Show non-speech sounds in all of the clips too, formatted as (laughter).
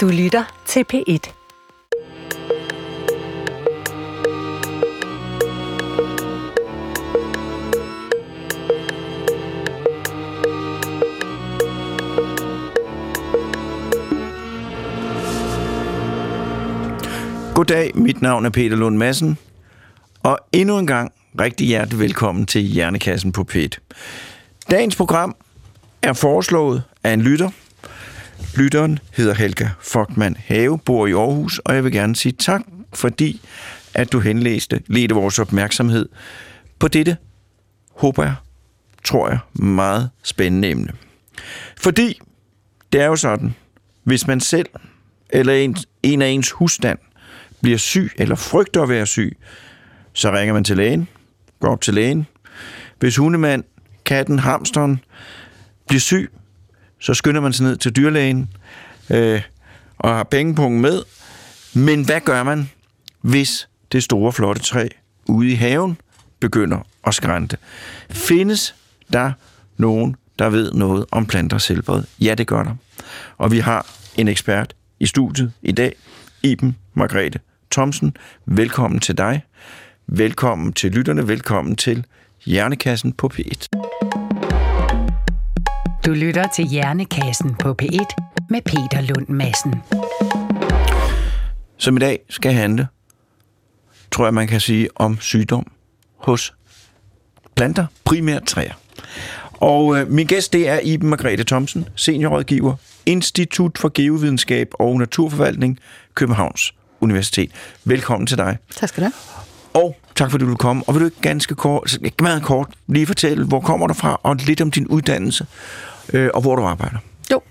Du lytter til P1. Goddag, mit navn er Peter Lund Madsen, og endnu en gang rigtig hjertelig velkommen til Hjernekassen på P1. Dagens program er foreslået af en lytter. Lytteren hedder Helga Fogtmann Have, bor i Aarhus, og jeg vil gerne sige tak, fordi at du henlæste ledte vores opmærksomhed på dette, håber jeg, tror jeg, meget spændende emne. Fordi det er jo sådan, hvis man selv eller en, en af ens husstand bliver syg eller frygter at være syg, så ringer man til lægen, går op til lægen. Hvis hundemand, katten, hamsteren bliver syg, så skynder man sig ned til dyrlægen øh, og har pengepunkten med. Men hvad gør man, hvis det store flotte træ ude i haven begynder at skrænte? Findes der nogen, der ved noget om planters helbred? Ja, det gør der. Og vi har en ekspert i studiet i dag, Iben Margrethe Thomsen. Velkommen til dig. Velkommen til lytterne. Velkommen til Hjernekassen på P1. Du lytter til Hjernekassen på P1 med Peter Lund Madsen. Som i dag skal handle, tror jeg man kan sige, om sygdom hos planter, primært træer. Og øh, min gæst det er Iben Margrethe Thomsen, seniorrådgiver, Institut for Geovidenskab og Naturforvaltning, Københavns Universitet. Velkommen til dig. Tak skal du have. Og tak fordi du vil komme. Og vil du ikke ganske kort, meget kort lige fortælle, hvor kommer du fra, og lidt om din uddannelse, øh, og hvor du arbejder? Jo.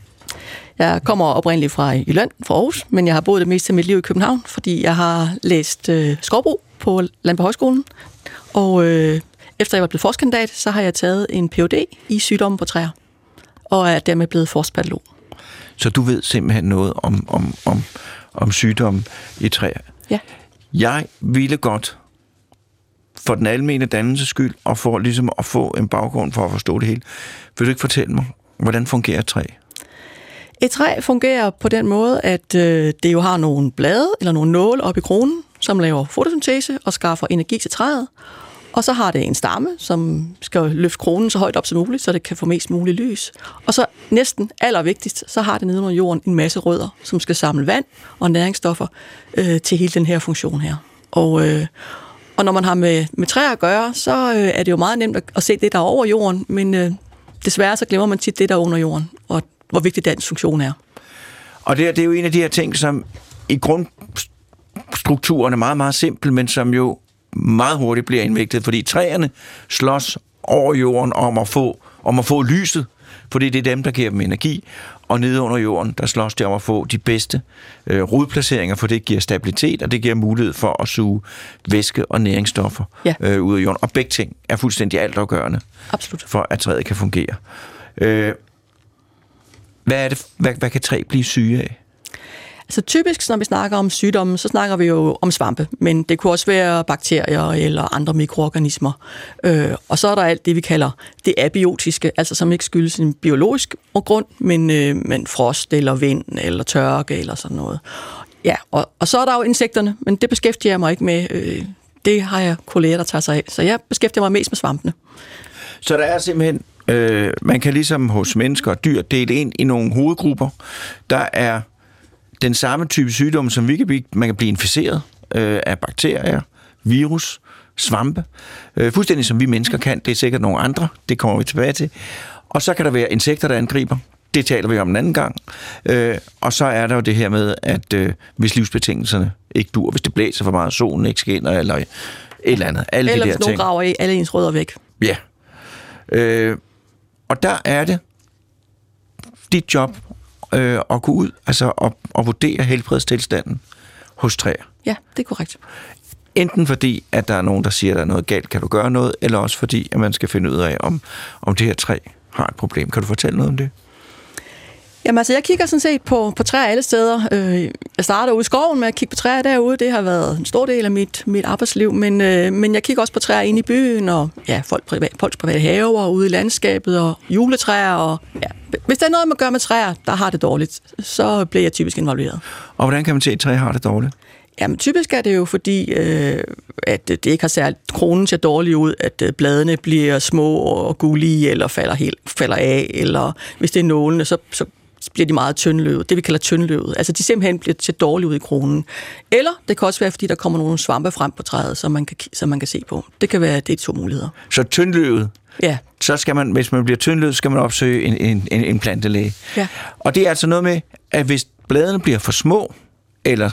Jeg kommer oprindeligt fra Jylland, fra Aarhus, men jeg har boet det meste af mit liv i København, fordi jeg har læst øh, skovbrug på Landbrug Højskolen. Og øh, efter jeg var blevet forskandidat, så har jeg taget en Ph.D. i sygdomme på træer, og er dermed blevet forskpatolog. Så du ved simpelthen noget om, om, om, om sygdomme i træer. Ja. Jeg ville godt for den almene dannelses skyld, og for ligesom at få en baggrund for at forstå det hele. Vil du ikke fortælle mig, hvordan fungerer et træ? Et træ fungerer på den måde, at øh, det jo har nogle blade eller nogle nåle op i kronen, som laver fotosyntese og skaffer energi til træet. Og så har det en stamme, som skal løfte kronen så højt op som muligt, så det kan få mest muligt lys. Og så næsten allervigtigst, så har det nede under jorden en masse rødder, som skal samle vand og næringsstoffer øh, til hele den her funktion her. Og, øh, og når man har med, med træer at gøre, så øh, er det jo meget nemt at, at se det, der er over jorden, men øh, desværre så glemmer man tit det, der er under jorden, og hvor vigtig dens funktion er. Og det, det er jo en af de her ting, som i grundstrukturen er meget, meget simpel, men som jo meget hurtigt bliver indviklet, fordi træerne slås over jorden om at få, om at få lyset, fordi det er dem, der giver dem energi, og nede under jorden, der slås de om at få de bedste øh, rodplaceringer, for det giver stabilitet, og det giver mulighed for at suge væske og næringsstoffer Ja. øh, ud af jorden. Og begge ting er fuldstændig altafgørende Absolut. for, at træet kan fungere. Øh, hvad, er det, hvad, hvad kan træ blive syge af? Altså typisk, når vi snakker om sygdomme, så snakker vi jo om svampe, men det kunne også være bakterier eller andre mikroorganismer. Øh, og så er der alt det, vi kalder det abiotiske, altså som ikke skyldes en biologisk grund, men, øh, men frost eller vind eller tørke eller sådan noget. Ja, og, og så er der jo insekterne, men det beskæftiger jeg mig ikke med. Øh, det har jeg kolleger, der tager sig af. Så jeg beskæftiger mig mest med svampene. Så der er simpelthen, øh, man kan ligesom hos mennesker og dyr dele ind i nogle hovedgrupper. Der er den samme type sygdom, som vi kan blive, man kan blive inficeret øh, af bakterier, virus, svampe. Øh, fuldstændig som vi mennesker kan. Det er sikkert nogle andre. Det kommer vi tilbage til. Og så kan der være insekter, der angriber. Det taler vi om en anden gang. Øh, og så er der jo det her med, at øh, hvis livsbetingelserne ikke dur, hvis det blæser for meget, solen ikke skinner, eller et eller andet. Alle Eller de hvis der nogen ting. graver i alle ens rødder væk. Ja. Øh, og der er det dit job øh, at gå ud altså at, at vurdere helbredstilstanden hos træer. Ja, det er korrekt. Enten fordi, at der er nogen, der siger, at der er noget galt, kan du gøre noget, eller også fordi, at man skal finde ud af, om, om det her træ har et problem. Kan du fortælle noget om det? Jamen altså, jeg kigger sådan set på, på træer alle steder. Øh, jeg starter ude i skoven med at kigge på træer derude. Det har været en stor del af mit, mit arbejdsliv. Men, øh, men jeg kigger også på træer inde i byen, og ja, folk privat, folks private haver, ude i landskabet, og juletræer. Og, ja. Hvis der er noget, man gør med træer, der har det dårligt, så bliver jeg typisk involveret. Og hvordan kan man se, at træ har det dårligt? Jamen, typisk er det jo fordi, øh, at det ikke har særligt, kronen ser dårligt ud, at øh, bladene bliver små og gullige, eller falder, helt, falder af, eller hvis det er nålene, så, så bliver de meget tyndløvet, det vi kalder tyndløvet. Altså de simpelthen bliver til dårligt ud i kronen. Eller det kan også være, fordi der kommer nogle svampe frem på træet, som man kan, som man kan se på. Det kan være, det er to muligheder. Så tyndløvet, Ja, så skal man, hvis man bliver tyndlød, skal man opsøge en, en, en, en plantelæge. Ja. Og det er altså noget med, at hvis bladene bliver for små, eller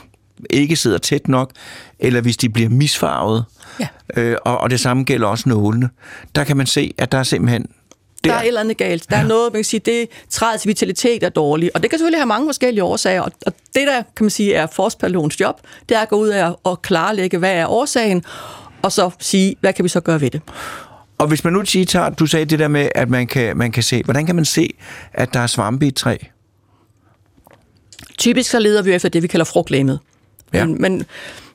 ikke sidder tæt nok, eller hvis de bliver misfarvet, Ja. øh, og, og det samme gælder også nålene, der kan man se, at der er simpelthen... der er et eller andet galt. Der er noget, man kan sige, det træets vitalitet er dårlig. Og det kan selvfølgelig have mange forskellige årsager. Og og det, der kan man sige, er forskerpædagogens job, det er at gå ud af og klarlægge, hvad er årsagen, og så sige, hvad kan vi så gøre ved det? Og hvis man nu siger, tager, du sagde det der med, at man kan, man kan se, hvordan kan man se, at der er svampe i et træ? Typisk så leder vi efter det, vi kalder frugtlæmet. Ja. Men, men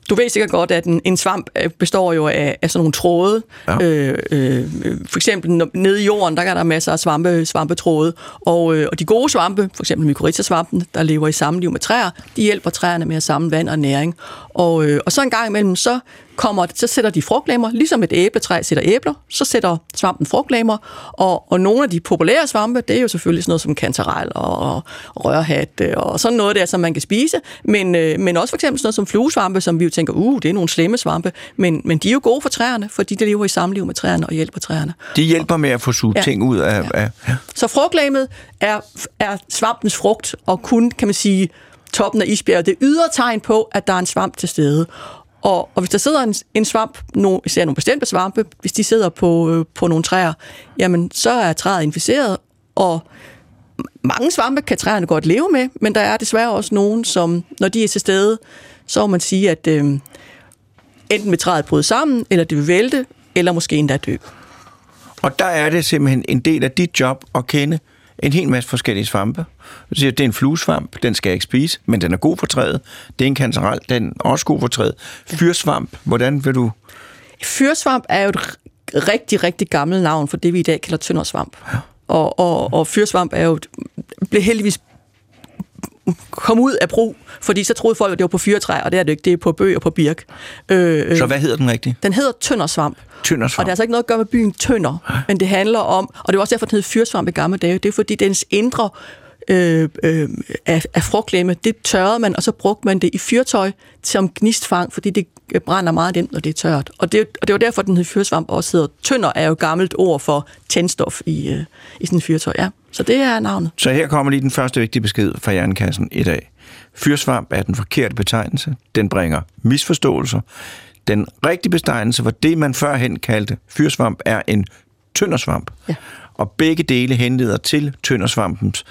du ved sikkert godt, at en, en svamp øh, består jo af, af sådan nogle tråde. Ja. Øh, øh, for eksempel nede i jorden, der er der masser af svampe, svampetråde. Og, øh, og de gode svampe, for eksempel mykorrhizasvampen, der lever i sammenliv med træer, de hjælper træerne med at samle vand og næring. Og, øh, og så en gang imellem, så kommer, så sætter de frugtlæmmer, ligesom et æbletræ sætter æbler, så sætter svampen frugtlæmmer, og, og nogle af de populære svampe, det er jo selvfølgelig sådan noget som kantarel og, og rørhat øh, og sådan noget der, som man kan spise, men, øh, men også for eksempel sådan noget som fluesvampe, som vi jo tænker, uh, det er nogle slemme svampe, men, men de er jo gode for træerne, fordi de lever i samliv med træerne og hjælper træerne. De hjælper med at få suget ja. Ting ud af... Ja. af ja. Så frugtlæmmet er, er svampens frugt, og kun, kan man sige, toppen af isbjerget. Det ydre tegn på, at der er en svamp til stede. Og, og hvis der sidder en, en svamp, no, især nogle bestemte svampe, hvis de sidder på, øh, på nogle træer, jamen så er træet inficeret, og mange svampe kan træerne godt leve med, men der er desværre også nogen, som, når de er til stede, så må man sige, at øh, enten vil træet bryde sammen, eller det vil vælte, eller måske endda dø. Og der er det simpelthen en del af dit job at kende en hel masse forskellige svampe. Du siger, det er en fluesvamp, den skal jeg ikke spise, men den er god for træet. Det er en kantarel, den er også god for træet. Fyrsvamp, hvordan vil du... Fyrsvamp er jo et rigtig, rigtig gammelt navn for det, vi i dag kalder tøndersvamp. Ja. Og, og, og fyrsvamp er jo, blev heldigvis kom ud af brug, fordi så troede folk, at det var på fyrtræ, og det er det ikke, det er på bøg og på birk. Øh, øh, Så hvad hedder den rigtigt? den hedder tøndersvamp, og Tyndersvamp. det har altså ikke noget at gøre med byen Tønder, men det handler om, og det er også derfor, den hed fyrsvamp i gamle dage, det er fordi dens indre øh, øh, af, af frugtlæmme, det tørrede man, og så brugte man det i fyrtøj som gnistfang, fordi det brænder meget nemt, når det er tørt. Og det, og det var derfor, den hed fyrsvamp også hedder. Tønder er jo et gammelt ord for tændstof i, øh, i sådan en fyrtøj, ja. Så det er navnet. Så her kommer lige den første vigtige besked fra Jernkassen i dag. Fyrsvamp er den forkerte betegnelse. Den bringer misforståelser. Den rigtige betegnelse var det, man førhen kaldte fyrsvamp, er en tøndersvamp. Ja. Og begge dele henleder til tøndersvampens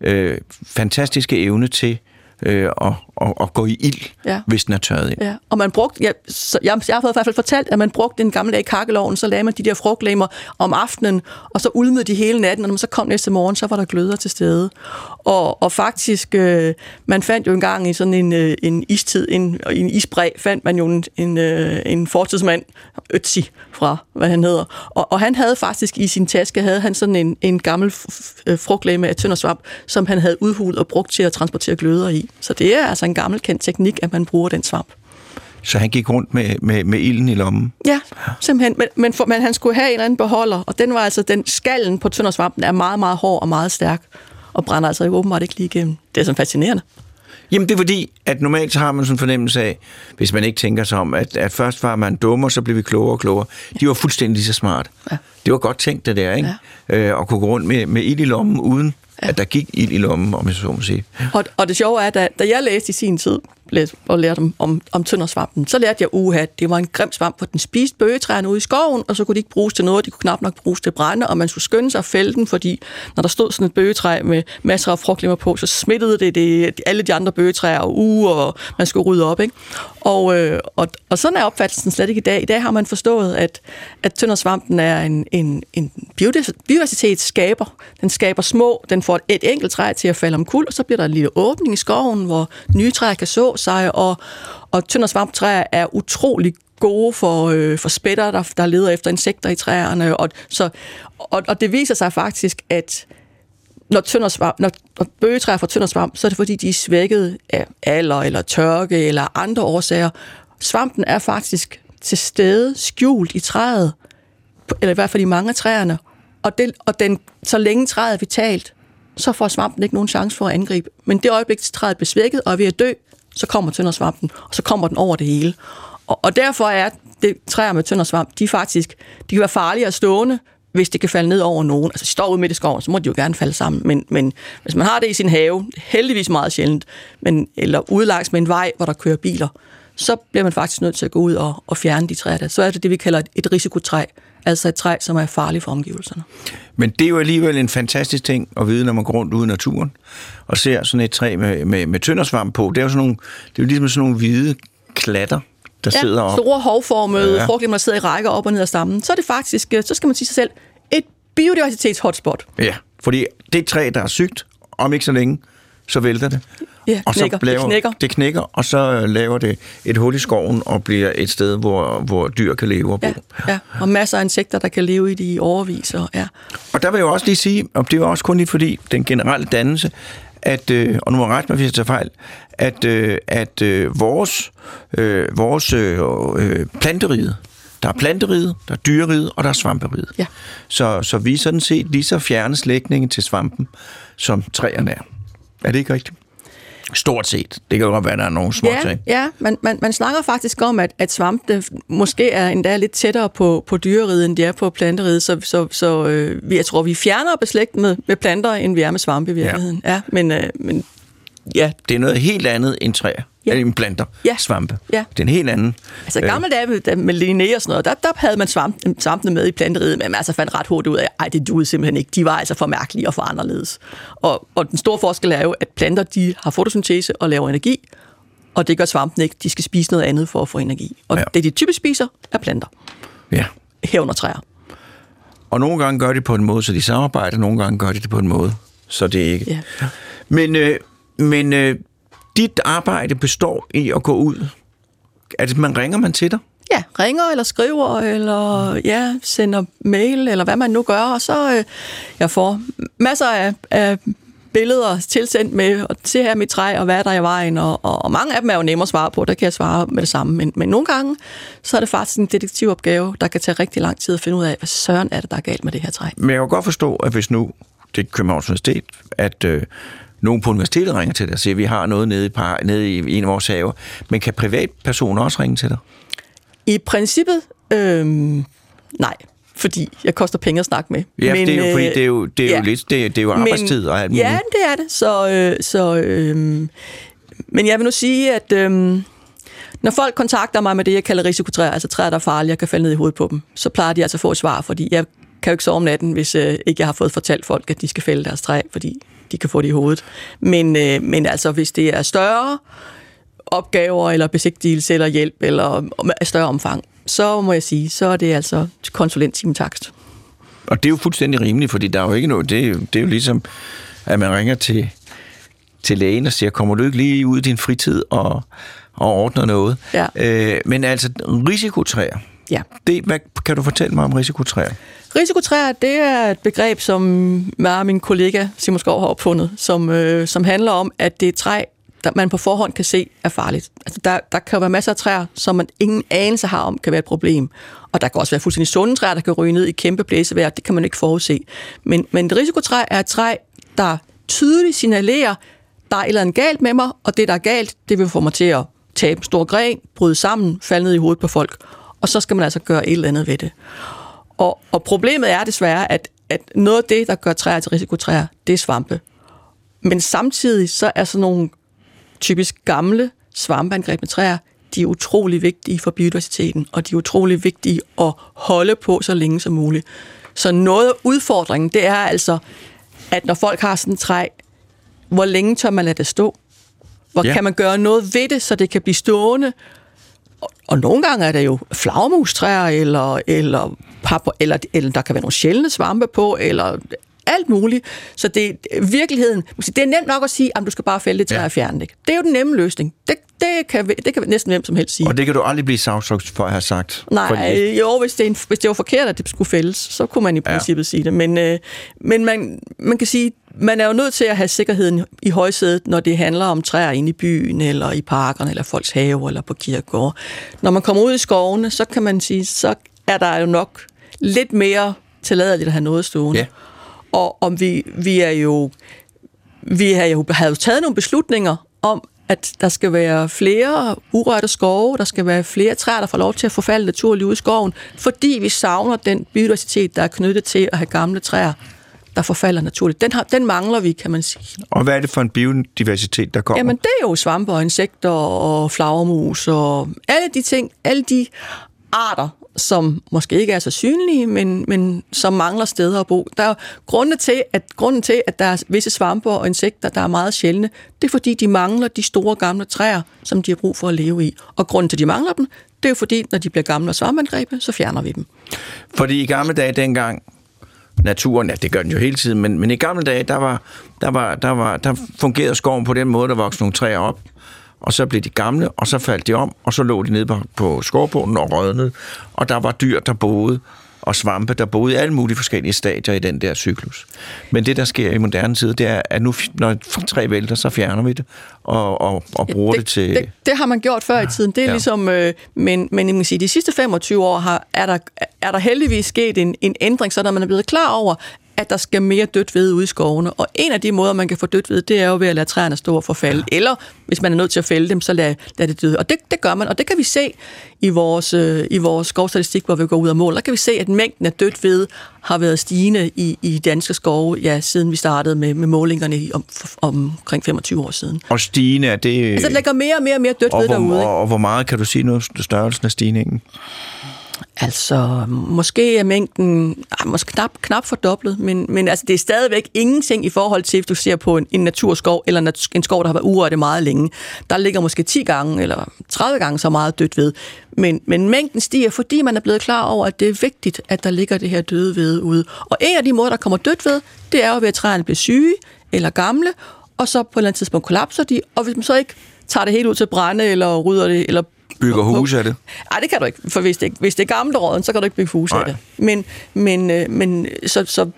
øh, fantastiske evne til øh, at, at, at gå i ild, Ja. hvis den er tørret ind. Ja, og man brugte, ja, så jeg, jeg har fået i hvert fald fortalt, at man brugte den gamle i kakkeloven, så lagde man de der frugtlemmer om aftenen, og så ulmede de hele natten, og når man så kom næste morgen, så var der gløder til stede. Og, og faktisk, øh, man fandt jo engang i sådan en, øh, en istid, en, en isbræ, fandt man jo en, en, øh, en fortidsmand, Ötzi fra, hvad han hedder, og, og han havde faktisk i sin taske, havde han sådan en, en gammel frugtlemme af tøndersvamp, som han havde udhulet og brugt til at transportere gløder i. Så det er altså en gammel kendt teknik, at man bruger den svamp. Så han gik rundt med, med, med ilden i lommen. Ja, simpelthen. Men, men, for, men han skulle have en eller anden beholder, og den var altså, den skallen på tøndersvampen er meget, meget hård og meget stærk, og brænder altså åbenbart ikke lige igennem. Det er sådan fascinerende. Jamen det er fordi, at normalt så har man sådan en fornemmelse af, hvis man ikke tænker sig om, at, at først var man dum, og så blev vi klogere og klogere. De var fuldstændig lige så smart. Ja. Det var godt tænkt det der, ikke? Ja. Øh, at kunne gå rundt med, med ild i lommen, uden ja. at der gik ild i lommen, om jeg så må sige. Og, og det sjove er, da, da jeg læste i sin tid, læste, og lærte om, om, om tøndersvampen, så lærte jeg uha, det var en grim svamp, for den spiste bøgetræerne ude i skoven, og så kunne de ikke bruges til noget, de kunne knap nok bruges til brænde, og man skulle skynde sig at fælde den, fordi når der stod sådan et bøgetræ med masser af frugtlemmer på, så smittede det, det alle de andre bøgetræer og uge, og man skulle rydde op. Ikke? Og, øh, og, og sådan er opfattelsen slet ikke i dag. I dag har man forstået, at, at tøndersvampen er en, en, en biodiversitetsskaber. Den skaber små, den får et enkelt træ til at falde omkuld, og så bliver der en lille åbning i skoven, hvor nye træer kan så sig, og, og tøndersvamptræer er utrolig gode for, øh, for spætter, der, der leder efter insekter i træerne. Og, så, og, og det viser sig faktisk, at når, tøndersvamp, når, når bøgetræer får tøndersvamp, så er det fordi, de er svækket af alder eller tørke eller andre årsager. Svampen er faktisk til stede, skjult i træet, eller i hvert fald i mange af træerne. Og, det, og den, så længe træet er vitalt, så får svampen ikke nogen chance for at angribe. Men det øjeblik, træet bliver svækket og er ved at dø, så kommer tøndersvampen, og så kommer den over det hele. Og, og derfor er det træer med tøndersvamp, de faktisk de kan være farlige at stående, hvis det kan falde ned over nogen. Altså, de står ude midt i skoven, så må de jo gerne falde sammen. Men, men hvis man har det i sin have, heldigvis meget sjældent, men, eller udlangs med en vej, hvor der kører biler, så bliver man faktisk nødt til at gå ud og, og fjerne de træer der. Så er det det, vi kalder et, et risikotræ. Altså et træ, som er farligt for omgivelserne. Men det er jo alligevel en fantastisk ting at vide, når man går rundt ude i naturen og ser sådan et træ med, med, med tøndersvamp på. Det er jo, sådan nogle, det er jo ligesom sådan nogle hvide klatter, der ja, sidder op. store hovformede ja. frugtlemmer, der sidder i rækker op og ned ad stammen. Så er det faktisk, øh, så skal man sige sig selv, et biodiversitetshotspot. Ja, fordi det et træ, der er sygt, om ikke så længe, så vælter det. Ja, og knækker. så laver, det knækker. Det knækker, og så laver det et hul i skoven og bliver et sted, hvor, hvor dyr kan leve og bo. Ja, ja, og masser af insekter, der kan leve i det i overvis. Og, ja. Og der vil jeg også lige sige, og det er også kun lige fordi den generelle dannelse, at, øh, og nu må jeg rette mig, hvis jeg tager fejl, at, øh, at øh, vores, øh, vores øh, øh, planteriget, der er planteriget, der er dyreriget, og der er svamperiget. Ja. Så, så vi er sådan set lige så fjerne slægtninge til svampen, som træerne er. Er det ikke rigtigt? Stort set. Det kan jo godt være, at der er nogle små Ja, ting. ja man, man, man snakker faktisk om, at, at svampe måske er endda lidt tættere på, på dyreriget, end de er på planteriget, så, så, så øh, jeg tror, vi er fjernere beslægt med, med planter, end vi er med svampe i virkeligheden. Ja, ja men, øh, men ja, Det er noget helt andet end træer. Ja. End planter. Ja. Svampe. Ja. Det er en helt anden. Altså gamle dage med, med Linné og sådan noget, der, der havde man svamp, svampene med i planteriet, men man altså fandt ret hurtigt ud af, at det duede simpelthen ikke. De var altså for mærkelige og for anderledes. Og, og den store forskel er jo, at planter de har fotosyntese og laver energi, og det gør svampen ikke. De skal spise noget andet for at få energi. Og Ja. ja. det, de typisk spiser, er planter. Ja. Herunder træer. Og nogle gange gør de på en måde, så de samarbejder, nogle gange gør de det på en måde, så det ikke. Ja. Men, øh, men øh, dit arbejde består i at gå ud. Altså, man ringer man til dig? Ja, ringer eller skriver, eller ja, sender mail, eller hvad man nu gør, og så øh, jeg får masser af, af billeder tilsendt med, og se her er mit træ, og hvad er der i vejen, og, og, og mange af dem er jo nemme at svare på, der kan jeg svare med det samme, men, men nogle gange, så er det faktisk en detektivopgave, der kan tage rigtig lang tid at finde ud af, hvad søren er det, der er galt med det her træ. Men jeg kan godt forstå, at hvis nu, det er Københavns Universitet, at øh, nogen på universitetet ringer til dig og siger, at vi har noget nede i, par, nede i en af vores haver. Men kan privatpersoner også ringe til dig? I princippet, øh, nej, fordi jeg koster penge at snakke med. Ja, men, det er jo, fordi øh, det er jo, det er ja. jo lidt, det er, det er jo arbejdstid og alt muligt. Ja, det er det. Så, øh, så, øh, men jeg vil nu sige, at øh, når folk kontakter mig med det, jeg kalder risikotræer, altså træer, der er farlige, jeg kan falde ned i hovedet på dem, så plejer de altså at få et svar, fordi jeg kan jo ikke sove om natten, hvis øh, ikke jeg har fået fortalt folk, at de skal fælde deres træ, fordi de kan få det i hovedet. Men, øh, men altså, hvis det er større opgaver, eller besigtigelse, eller hjælp, eller større omfang, så må jeg sige, så er det altså konsulenttimetakst. Og det er jo fuldstændig rimeligt, fordi der er jo ikke noget, det er jo, det er jo ligesom, at man ringer til, til lægen og siger, kommer du ikke lige ud i din fritid og, og ordner noget? Ja. Øh, men altså, risikotræer, Ja. det, hvad, kan du fortælle mig om risikotræer? Risikotræer, det er et begreb, som mig og min kollega Simon Skov har opfundet, som, øh, som handler om, at det er et træ, der man på forhånd kan se er farligt. Altså, der, der kan være masser af træer, som man ingen anelse har om, kan være et problem. Og der kan også være fuldstændig sunde træer, der kan ryge ned i kæmpe blæsevejr. Det kan man ikke forudse. Men, men et risikotræ er et træ, der tydeligt signalerer, der er et eller andet galt med mig, og det, der er galt, det vil få mig til at tabe en stor gren, bryde sammen, falde ned i hovedet på folk. Og så skal man altså gøre et eller andet ved det. Og, og problemet er desværre, at, at noget af det, der gør træer til risikotræer, det er svampe. Men samtidig så er sådan nogle typisk gamle svampeangreb med træer, de er utrolig vigtige for biodiversiteten, og de er utrolig vigtige at holde på så længe som muligt. Så noget af udfordringen, det er altså, at når folk har sådan et træ, hvor længe tør man lade det stå? Hvor Ja. kan man gøre noget ved det, så det kan blive stående? Og, og nogle gange er der jo flagermustræer, eller, eller, pap, eller, eller der kan være nogle sjældne svampe på, eller alt muligt. Så det er virkeligheden. Det er nemt nok at sige, at du skal bare fælde det træ Ja. ja. og fjerne det. Det er jo den nemme løsning. Det, det, kan, det kan næsten hvem som helst sige. Og det kan du aldrig blive sagsøgt for at have sagt. Nej, Fordi, jo, hvis det, en, hvis det var forkert, at det skulle fældes, så kunne man i Ja. princippet sige det. Men, øh, men man, man kan sige, man er jo nødt til at have sikkerheden i højsædet, når det handler om træer inde i byen, eller i parkerne, eller folks have, eller på kirkegård. Når man kommer ud i skovene, så kan man sige, så er der jo nok lidt mere tilladeligt at have noget stående. Ja. Og om vi, vi er jo vi har jo, har jo taget nogle beslutninger om, at der skal være flere urørte skove, der skal være flere træer, der får lov til at forfalde naturligt ud i skoven, fordi vi savner den biodiversitet, der er knyttet til at have gamle træer, der forfalder naturligt. Den, har, den mangler vi, kan man sige. og hvad er det for en biodiversitet, der kommer? Jamen, det er jo svampe og insekter og flagermus og alle de ting, alle de arter, som måske ikke er så synlige, men, men som mangler steder at bo. Der er grunde til, at, grunden til, at der er visse svampe og insekter, der er meget sjældne, det er fordi, de mangler de store gamle træer, som de har brug for at leve i. Og grunden til, at de mangler dem, det er jo fordi, når de bliver gamle og svampeangrebet, så fjerner vi dem. Fordi i gamle dage dengang, naturen, ja, det gør den jo hele tiden, men, men i gamle dage, der, var, der, var, der, var, der fungerede skoven på den måde, der voksede nogle træer op, og så blev de gamle, og så faldt de om, og så lå de nede på, på skovbunden og rådnede, og der var dyr, der boede, og svampe, der boede i alle mulige forskellige stadier i den der cyklus. Men det, der sker i moderne tid, det er, at nu, når træ vælter, så fjerner vi det, og, og, og bruger det, det til... Det, det har man gjort før i tiden. Det er Ja. ligesom, øh, men, men jeg kan sige, de sidste 25 år har, er, der, er der heldigvis sket en, en ændring, så der man er blevet klar over, at der skal mere dødt ved ude i skovene. Og en af de måder, man kan få dødt ved, det er jo ved at lade træerne stå og forfalde. Ja. Eller hvis man er nødt til at fælde dem, så lad, lad det døde. Og det, det gør man, og det kan vi se i vores, øh, i vores skovstatistik, hvor vi går ud og måler. Der kan vi se, at mængden af dødt ved har været stigende i, i danske skove, ja, siden vi startede med, med målingerne i, om, om, omkring 25 år siden. Og stigende er det... Altså, det lægger mere og mere og mere dødt ved derude. og, og hvor meget kan du sige om størrelsen af stigningen? Altså, måske er mængden ah, måske knap, knap fordoblet, men, men altså, det er stadigvæk ingenting i forhold til, hvis du ser på en, en naturskov, eller en, en skov, der har været urørt meget længe. Der ligger måske 10 gange eller 30 gange så meget dødt ved. Men, men mængden stiger, fordi man er blevet klar over, at det er vigtigt, at der ligger det her døde ved ude. Og en af de måder, der kommer dødt ved, det er jo ved, at træerne bliver syge eller gamle, og så på et eller andet tidspunkt kollapser de, og hvis man så ikke tager det helt ud til brænde, eller rydder det, eller Bygger hus af det? Nej, det kan du ikke, for hvis det, hvis det er gammelt råden, så kan du ikke bygge hus af det. Men, men, øh, men så, så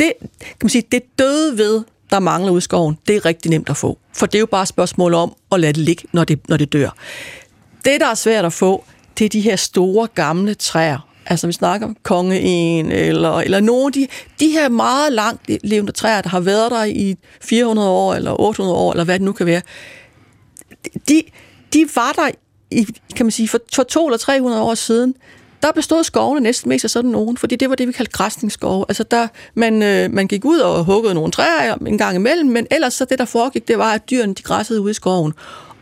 det, kan man sige, det døde ved, der mangler ud i skoven, det er rigtig nemt at få. For det er jo bare et spørgsmål om at lade det ligge, når det, når det dør. Det, der er svært at få, det er de her store gamle træer. Altså, vi snakker om kongeen, eller, eller nogle af de, de her meget langt levende træer, der har været der i 400 år, eller 800 år, eller hvad det nu kan være. De, de var der, i, kan man sige, for, for 200 eller 300 år siden, der bestod skovene næsten mest af sådan nogen, fordi det var det, vi kaldte græsningsskove. Altså, der, man, øh, man gik ud og huggede nogle træer en gang imellem, men ellers så det, der foregik, det var, at dyrene de græssede ude i skoven.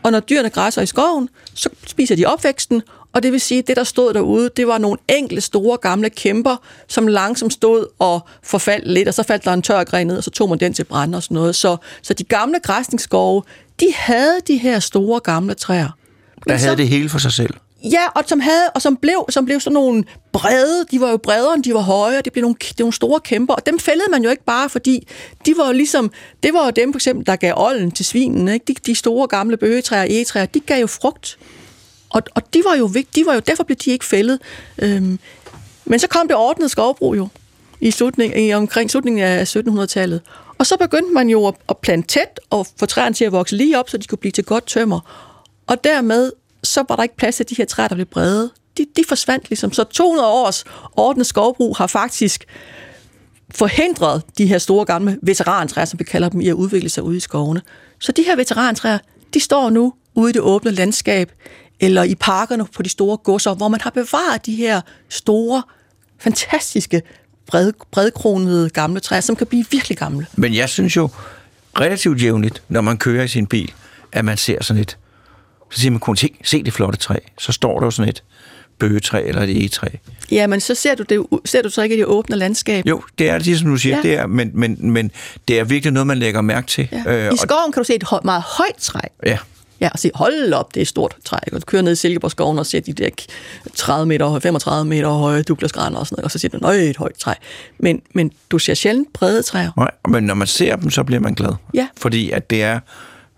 Og når dyrene græsser i skoven, så spiser de opvæksten, og det vil sige, at det, der stod derude, det var nogle enkelte store gamle kæmper, som langsomt stod og forfaldt lidt, og så faldt der en tør gren ned, og så tog man den til brand og sådan noget. Så, så de gamle græsningsskove, de havde de her store gamle træer. Der Men havde så- det hele for sig selv. Ja, og som havde, og som blev, som blev sådan nogle brede, de var jo bredere, end de var høje, og det blev nogle, det var nogle store kæmper, og dem fældede man jo ikke bare, fordi de var jo ligesom, det var jo dem for eksempel, der gav olden til svinene, ikke? De, de store gamle bøgetræer, egetræer, de gav jo frugt, og, og de var jo vigtige, de var jo, derfor blev de ikke fældet. Øhm, men så kom det ordnede skovbrug jo, i, slutning, i omkring slutningen af 1700-tallet. Og så begyndte man jo at, at plante tæt og få træerne til at vokse lige op, så de kunne blive til godt tømmer. Og dermed så var der ikke plads til de her træer, der blev brede. De, de forsvandt ligesom. Så 200 års ordnet skovbrug har faktisk forhindret de her store gamle veterantræer, som vi kalder dem, i at udvikle sig ude i skovene. Så de her veterantræer, de står nu ude i det åbne landskab, eller i parkerne på de store godser, hvor man har bevaret de her store, fantastiske, bred, bredkronede gamle træer, som kan blive virkelig gamle. Men jeg synes jo relativt jævnligt, når man kører i sin bil, at man ser sådan et så siger man kun, se, se det flotte træ. Så står der jo sådan et bøgetræ eller et egetræ. Ja, men så ser du, det, ser du så ikke i det åbne landskab. Jo, det er det, som du siger, Ja. det er, men, men, men det er virkelig noget, man lægger mærke til. Ja. Øh, I og- skoven kan du se et høj, meget højt træ. ja. Ja, og se, hold op, det er et stort træ. Du kører ned i Silkeborg-skoven og ser de der 30 meter høje, 35 meter høje Douglasgraner og sådan noget, og så siger du, nøj, et højt træ. Men, men du ser sjældent brede træer. Nej, men når man ser dem, så bliver man glad. Ja. Fordi at det er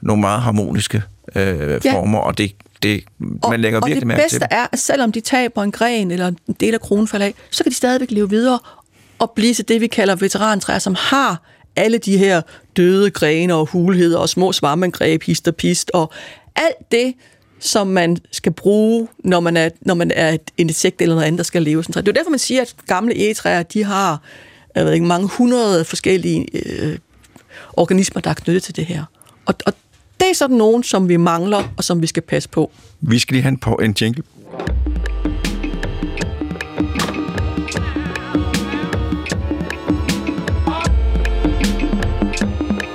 nogle meget harmoniske øh, Ja. former, og det, det, man lægger og virkelig mærke bedste til det. er, at selvom de taber en gren eller en del af kronen falder af, så kan de stadigvæk leve videre og blive til det, vi kalder veterantræer, som har alle de her døde grene og hulheder og små svammeangreb, hist og pist, og alt det, som man skal bruge, når man er, når man er et insekt eller noget andet, der skal leve. Sådan. Det er jo derfor, man siger, at gamle egetræer, de har jeg ved ikke, mange hundrede forskellige øh, organismer, der er knyttet til det her. Og, og det er sådan nogen, som vi mangler, og som vi skal passe på. Vi skal lige have en, på en jingle.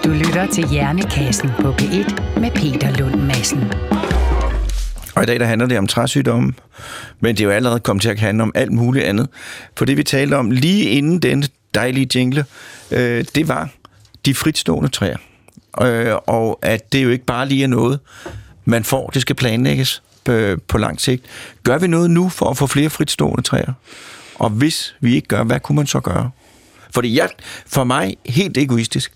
Du lytter til Hjernekassen på P1 med Peter Lund Madsen. Og i dag der handler det om træsygdomme, men det er jo allerede kommet til at handle om alt muligt andet. For det vi talte om lige inden denne dejlige jingle, øh, det var de fritstående træer. Øh, og at det jo ikke bare lige er noget, man får, det skal planlægges på, på lang sigt. Gør vi noget nu for at få flere fritstående træer? Og hvis vi ikke gør, hvad kunne man så gøre? Fordi jeg, for mig, helt egoistisk,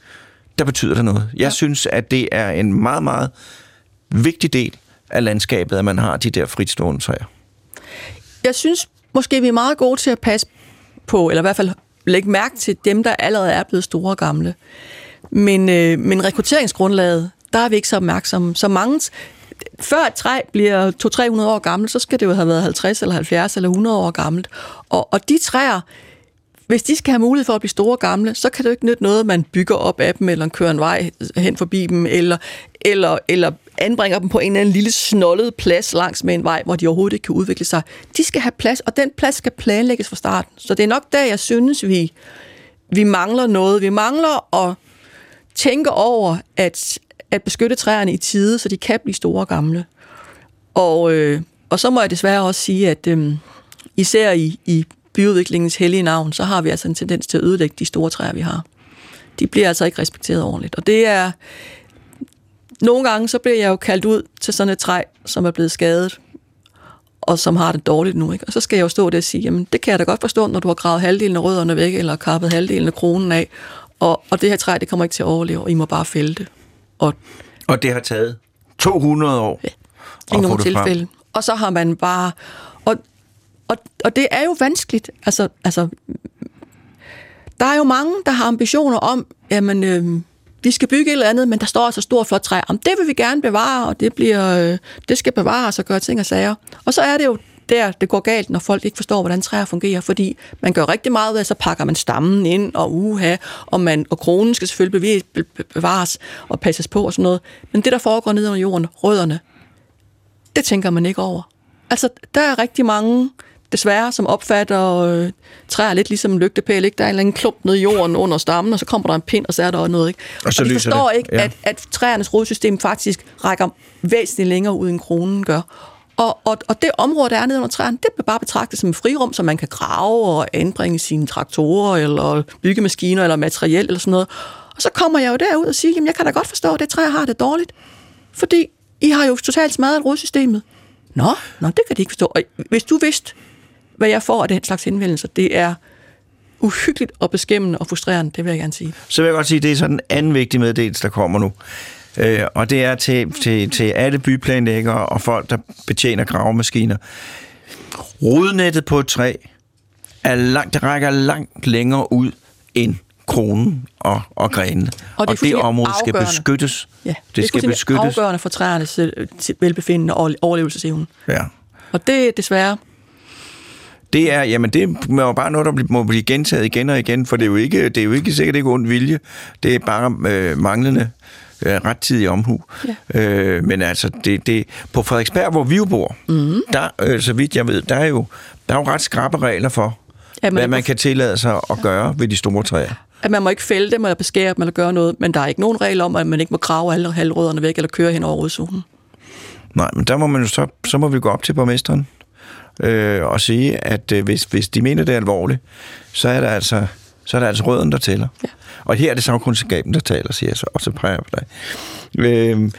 der betyder det noget. Jeg ja. synes, at det er en meget, meget vigtig del af landskabet, at man har de der fritstående træer. Jeg synes måske, vi er meget gode til at passe på, eller i hvert fald lægge mærke til dem, der allerede er blevet store og gamle. Men, øh, men rekrutteringsgrundlaget, der er vi ikke så opmærksomme. Så mange, før et træ bliver 200-300 år gammelt, så skal det jo have været 50 eller 70 eller 100 år gammelt. Og, og de træer, hvis de skal have mulighed for at blive store og gamle, så kan det jo ikke nytte noget, at man bygger op af dem, eller kører en vej hen forbi dem, eller, eller, eller anbringer dem på en eller anden lille snollet plads langs med en vej, hvor de overhovedet ikke kan udvikle sig. De skal have plads, og den plads skal planlægges fra starten. Så det er nok der, jeg synes, vi, vi mangler noget. Vi mangler at tænker over at, at beskytte træerne i tide, så de kan blive store og gamle. Og, øh, og så må jeg desværre også sige, at øh, især i, i byudviklingens hellige navn, så har vi altså en tendens til at ødelægge de store træer, vi har. De bliver altså ikke respekteret ordentligt. Og det er... Nogle gange så bliver jeg jo kaldt ud til sådan et træ, som er blevet skadet, og som har det dårligt nu. Ikke? Og så skal jeg jo stå der og sige, jamen det kan jeg da godt forstå, når du har gravet halvdelen af rødderne væk, eller kappet halvdelen af kronen af, og, og det her træ, det kommer ikke til at overleve, og I må bare fælde det. Og Og det har taget 200 år Ja, i nogle det frem. tilfælde. Og så har man bare... Og, og, og det er jo vanskeligt. Altså, altså, der er jo mange, der har ambitioner om, jamen, øh, vi skal bygge et eller andet, men der står altså stort flot træ. Om det vil vi gerne bevare, og det, bliver, øh, det skal bevares og gøre ting og sager. Og så er det jo der, det går galt, når folk ikke forstår, hvordan træer fungerer, fordi man gør rigtig meget ud af, så pakker man stammen ind, og uha, og, man, og kronen skal selvfølgelig bevares og passes på og sådan noget. Men det, der foregår nede under jorden, rødderne, det tænker man ikke over. Altså, der er rigtig mange, desværre, som opfatter øh, træer lidt ligesom en lygtepæl. Ikke? Der er en eller anden klump nede i jorden under stammen, og så kommer der en pind, og så er der noget. Ikke? Og så de lyser forstår det. ikke, Ja. at, at træernes rodsystem faktisk rækker væsentligt længere ud, end kronen gør. Og, og, og det område, der er nede under træerne, det bliver bare betragtet som et frirum, som man kan grave og anbringe sine traktorer, eller byggemaskiner, eller materiel, eller sådan noget. Og så kommer jeg jo derud og siger, jamen jeg kan da godt forstå, at det træ har det dårligt. Fordi I har jo totalt smadret rodsystemet. Nå, nå, det kan de ikke forstå. Og hvis du vidste, hvad jeg får af den slags henvendelser, det er uhyggeligt og beskæmmende og frustrerende, det vil jeg gerne sige. Så vil jeg godt sige, at det er sådan en anden vigtig meddelelse, der kommer nu. Øh, og det er til, til, til alle byplanlæggere og folk, der betjener gravemaskiner. Rodnettet på et træ er langt, det rækker langt længere ud end kronen og, og grenene. Og det og det område skal afgørende. beskyttes. Ja, det, det skal beskyttes. afgørende for træernes øh, velbefindende og overlevelsesevne. Ja. Og det er desværre Det er, jamen det er jo bare noget, der må blive gentaget igen og igen, for det er jo ikke, det er jo ikke sikkert ikke ond vilje. Det er bare øh, manglende øh, rettidig omhu. Ja. Øh, men altså, det, det, på Frederiksberg, hvor vi jo bor, mm. der, øh, så vidt jeg ved, der er jo, der er jo ret skrappe regler for, Ja, man hvad man kan tillade sig at gøre ved de store træer. at man må ikke fælde dem, eller beskære dem, eller gøre noget, men der er ikke nogen regel om, at man ikke må grave alle halvrødderne væk, eller køre hen over rodzonen. Nej, men der må man jo så, så må vi gå op til borgmesteren øh, og sige, at øh, hvis, hvis de mener, det er alvorligt, så er der altså, så er der altså røden, der tæller. Ja. Og her er det sagkundskaben, der taler, siger jeg så, og så peger jeg på dig. Øh,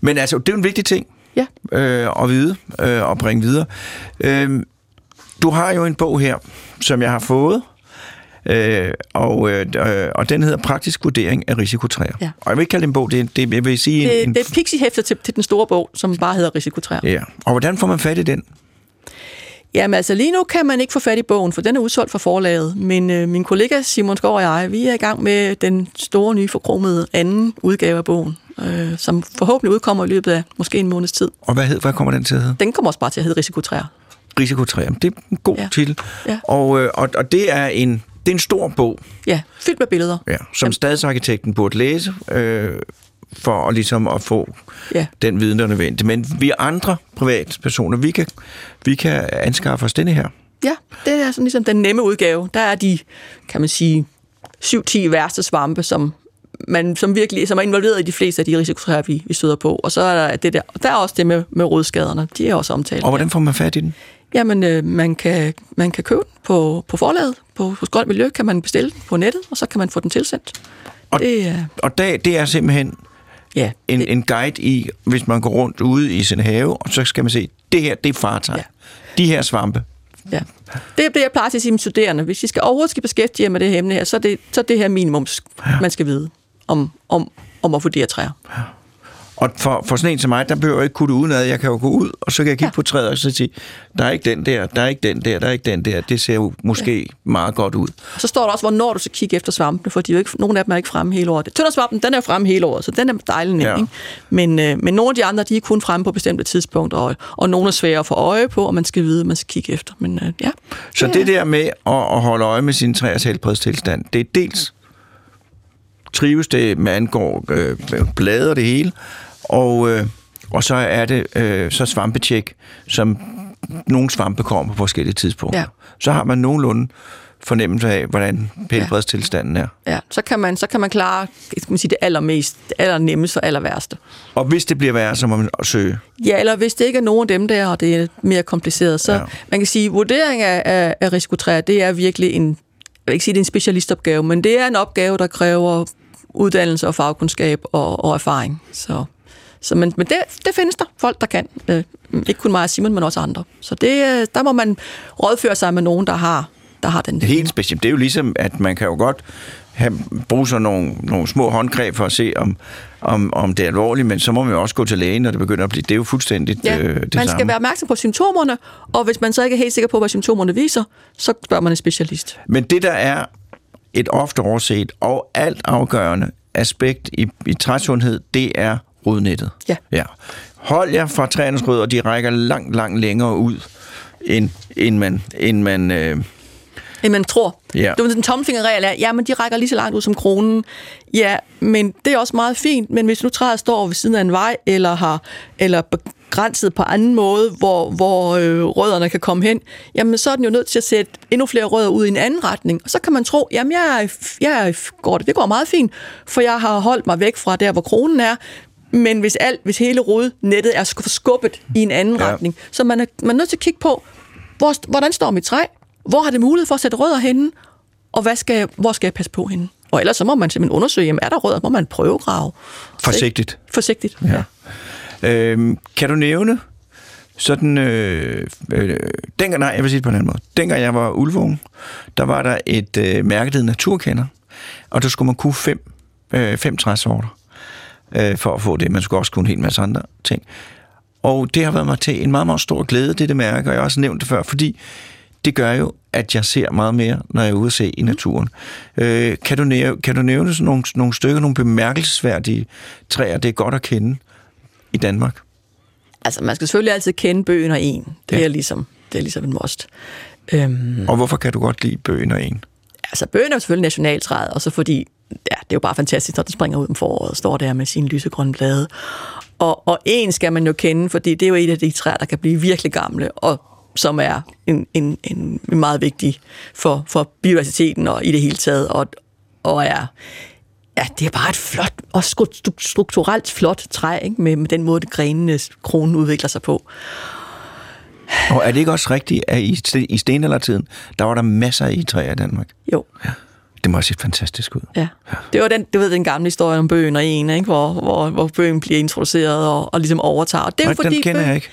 men altså, det er jo en vigtig ting Ja. øh, at vide øh, og bringe videre. Øh, du har jo en bog her, som jeg har fået, øh, og, øh, og den hedder Praktisk vurdering af risikotræer. Ja. Og jeg vil ikke kalde det en bog, det er, det, jeg vil sige Det, en, det er pixie-hæfter til, til den store bog, som bare hedder Risikotræer. Ja, og hvordan får man fat i den? Jamen altså, lige nu kan man ikke få fat i bogen, for den er udsolgt fra forlaget. Men øh, min kollega Simon Skov og jeg, vi er i gang med den store nye forkromede anden udgave af bogen, øh, som forhåbentlig udkommer i løbet af måske en måneds tid. Og hvad, hed, hvad kommer den til at hedde? Den kommer også bare til at hedde Risikotræer. Risikotræer. Det er en god ja. Titel. Ja. Og, øh, og, og det er en det er en stor bog, Ja, fyldt med billeder. ja, som stadsarkitekten burde læse, øh, for at, ligesom at få Ja. den viden, der er nødvendig. Men vi andre privatpersoner, vi kan, vi kan anskaffe os denne her. Ja, det er sådan ligesom den nemme udgave. Der er de, kan man sige, 7-10 værste svampe, som man, som virkelig som er involveret i de fleste af de risikotræer, vi, vi støder på. Og så er der det der, og der er også det med, med rodskaderne. De er også omtalt. Og hvordan får man fat i den? Jamen, øh, man, kan, man kan købe den på, på forlaget. På, hos Grønt Miljø kan man bestille den på nettet, og så kan man få den tilsendt. Og- det er, Og det, det er simpelthen ja, en, det, en guide i, hvis man går rundt ude i sin have, og så skal man se, det her, det er fartøj. Ja. Ja. De her svampe. ja. det er det, jeg plejer til at sige mine studerende. Hvis I skal overhovedet skal beskæftige jer med det her emne her, så er det, så er det her minimum, man skal vide om, om, om at vurdere træer. Og for, for sådan en som mig, der behøver jeg ikke kunne det udenad. Jeg kan jo gå ud, og så kan jeg kigge ja. Ja. på træet og så sige, der er ikke den der, der er ikke den der, der er ikke den der. Det ser jo måske ja. meget godt ud. Så står der også, hvornår du skal kigge efter svampene, for de er jo ikke, nogle af dem er ikke fremme hele året. Tøndersvampen, den er fremme hele året, så den er dejlig nem, Ja. ja. ikke? Men, øh, men nogle af de andre, de er kun fremme på bestemte tidspunkter, og, og nogle er svære at få øje på, og man skal vide, hvad man skal kigge efter. Men øh, ja. Så det der med at, at holde øje med sin træers helbredstilstand, det er dels trives det, man angår øh, blade og det hele, og, øh, og så er det øh, så svampetjek, som nogle svampe kommer på forskellige tidspunkter. Ja. Så har man nogenlunde fornemmelse af, hvordan helbredstilstanden er. Ja, så kan man, så kan man klare skal man sige, det allermest, det allernemmeste og aller værste. Og hvis det bliver værre, så må man søge. Ja, eller hvis det ikke er nogen af dem der, og det er mere kompliceret, så Ja. man kan sige, at vurdering af, af, af risikotræer, det er virkelig en, jeg vil ikke sige, det er en specialistopgave, men det er en opgave, der kræver uddannelse og fagkundskab og, og erfaring. Så, så men, men det, det findes der folk, der kan. Øh, ikke kun mig og Simon, men også andre. Så det, øh, der må man rådføre sig med nogen, der har, der har den. Helt specielt. Det er jo ligesom, at man kan jo godt have, bruge sådan nogle, nogle små håndgreb for at se, om, om, om det er alvorligt, men så må man jo også gå til lægen, når det begynder at blive... Det er jo fuldstændig Ja, øh, det man samme. skal være opmærksom på symptomerne, og hvis man så ikke er helt sikker på, hvad symptomerne viser, så spørger man en specialist. Men det, der er et ofte overset og alt afgørende aspekt i, i træsundhed, det er rodnettet. Ja. ja. Hold jer fra træernes rødder, de rækker langt, langt længere ud, end, end man... End man øh, end man tror. Ja. Det var den tommelfingerregel er, ja, men de rækker lige så langt ud som kronen. Ja, men det er også meget fint, men hvis nu træet står ved siden af en vej, eller har eller begrænset på anden måde, hvor, hvor øh, rødderne kan komme hen, jamen så er den jo nødt til at sætte endnu flere rødder ud i en anden retning. Og så kan man tro, jamen jeg, er- jeg er- går det, det går meget fint, for jeg har holdt mig væk fra der, hvor kronen er, men hvis alt, hvis hele rodnettet er sk- skubbet i en anden Ja. ja. retning, så man er, man er nødt til at kigge på, hvor, hvordan står mit træ? Hvor har det mulighed for at sætte rødder henne? Og hvad skal, hvor skal jeg passe på henne? Og ellers så må man simpelthen undersøge, jamen er der rødder? Må man prøve grave? forsigtigt. Forsigtigt, Ja. Øhm, kan du nævne sådan... Øh, øh, dengang, nej, jeg vil sige det på en anden måde. Dengang jeg var ulvung, der var der et øh, mærke, der Naturkender, og der skulle man kunne fem, øh, fem træsorter øh, for at få det. Man skulle også kunne en hel masse andre ting. Og det har været mig til en meget, meget stor glæde, det, det mærke, og jeg har også nævnt det før, fordi det gør jo, at jeg ser meget mere, når jeg er ude at se i naturen. Øh, kan, du nævne, kan du nævne sådan nogle, nogle stykker, nogle bemærkelsesværdige træer, det er godt at kende i Danmark? Altså, man skal selvfølgelig altid kende bøgen og en. Det, Ja. er, ligesom, det er ligesom en must. Øhm, Og hvorfor kan du godt lide bøgen og en? altså, bøgen er selvfølgelig nationaltræet, og så fordi, ja, det er jo bare fantastisk, når den springer ud om foråret og står der med sine lysegrønne blade. Og, og en skal man jo kende, fordi det er jo et af de træer, der kan blive virkelig gamle, og som er en, en, en meget vigtig for, for biodiversiteten og i det hele taget, og, og er Ja, det er bare et flot, og stru- strukturelt flot træ, ikke? Med, med den måde, det grenene, kronen udvikler sig på. Og er det ikke også rigtigt, at i, sten- i stenaldertiden, der var der masser af egetræer i Danmark? Jo, Det må have set fantastisk ud. ja. Det var den, du ved, den gamle historie om bøgen og en, ikke? Hvor, hvor, hvor bøgen bliver introduceret og, og ligesom overtager. Og det er jo Nej, fordi, den kender bøgen- jeg ikke.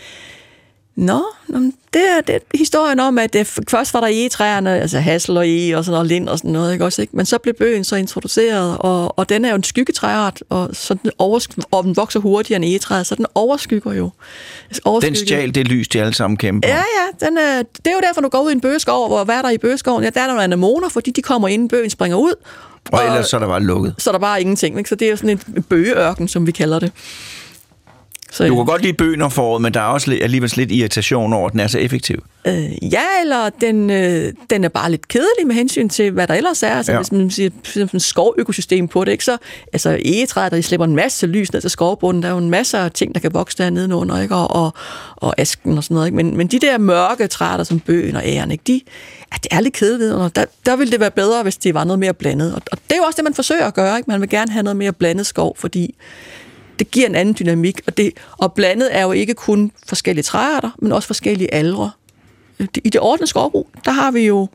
Nå, nå, det er, det historien om, at det, først var der egetræerne, altså hassel og e og sådan noget, lind og sådan noget, ikke også, ikke? Men så blev bøgen så introduceret, og, og den er jo en skyggetræart, og, så den oversk- og den vokser hurtigere end egetræet, så den overskygger jo. Den overskygger- stjal det lys, de alle sammen kæmper Ja, ja, den er, det er jo derfor, du går ud i en bøgeskov, hvor hvad er der i bøgeskoven? Ja, der er der anemoner, fordi de kommer ind, bøgen springer ud, Og ellers så er der bare lukket. så er der bare ingenting. Ikke? Så det er jo sådan en bøgeørken, som vi kalder det. Så, Du kan godt lide bøgen om foråret, men der er også li- alligevel lidt irritation over, at den er så effektiv. Øh, ja, eller den, øh, den er bare lidt kedelig med hensyn til, hvad der ellers er. Altså, Ja. Hvis man siger sådan et skovøkosystem på det, ikke? så altså, egetræet, der slipper en masse lys ned til skovbunden, der er jo en masse af ting, der kan vokse der nedenunder, ikke? Og, og, og asken og sådan noget. Ikke? Men, men de der mørke træer, som bøgen og æren, ikke? De, ja, det er lidt kedeligt, og der, der ville det være bedre, hvis det var noget mere blandet. Og, og det er jo også det, man forsøger at gøre. Ikke? Man vil gerne have noget mere blandet skov, fordi det giver en anden dynamik, og, det, og blandet er jo ikke kun forskellige træarter, men også forskellige aldre. Øh, I det ordnede skovbrug, der har vi jo,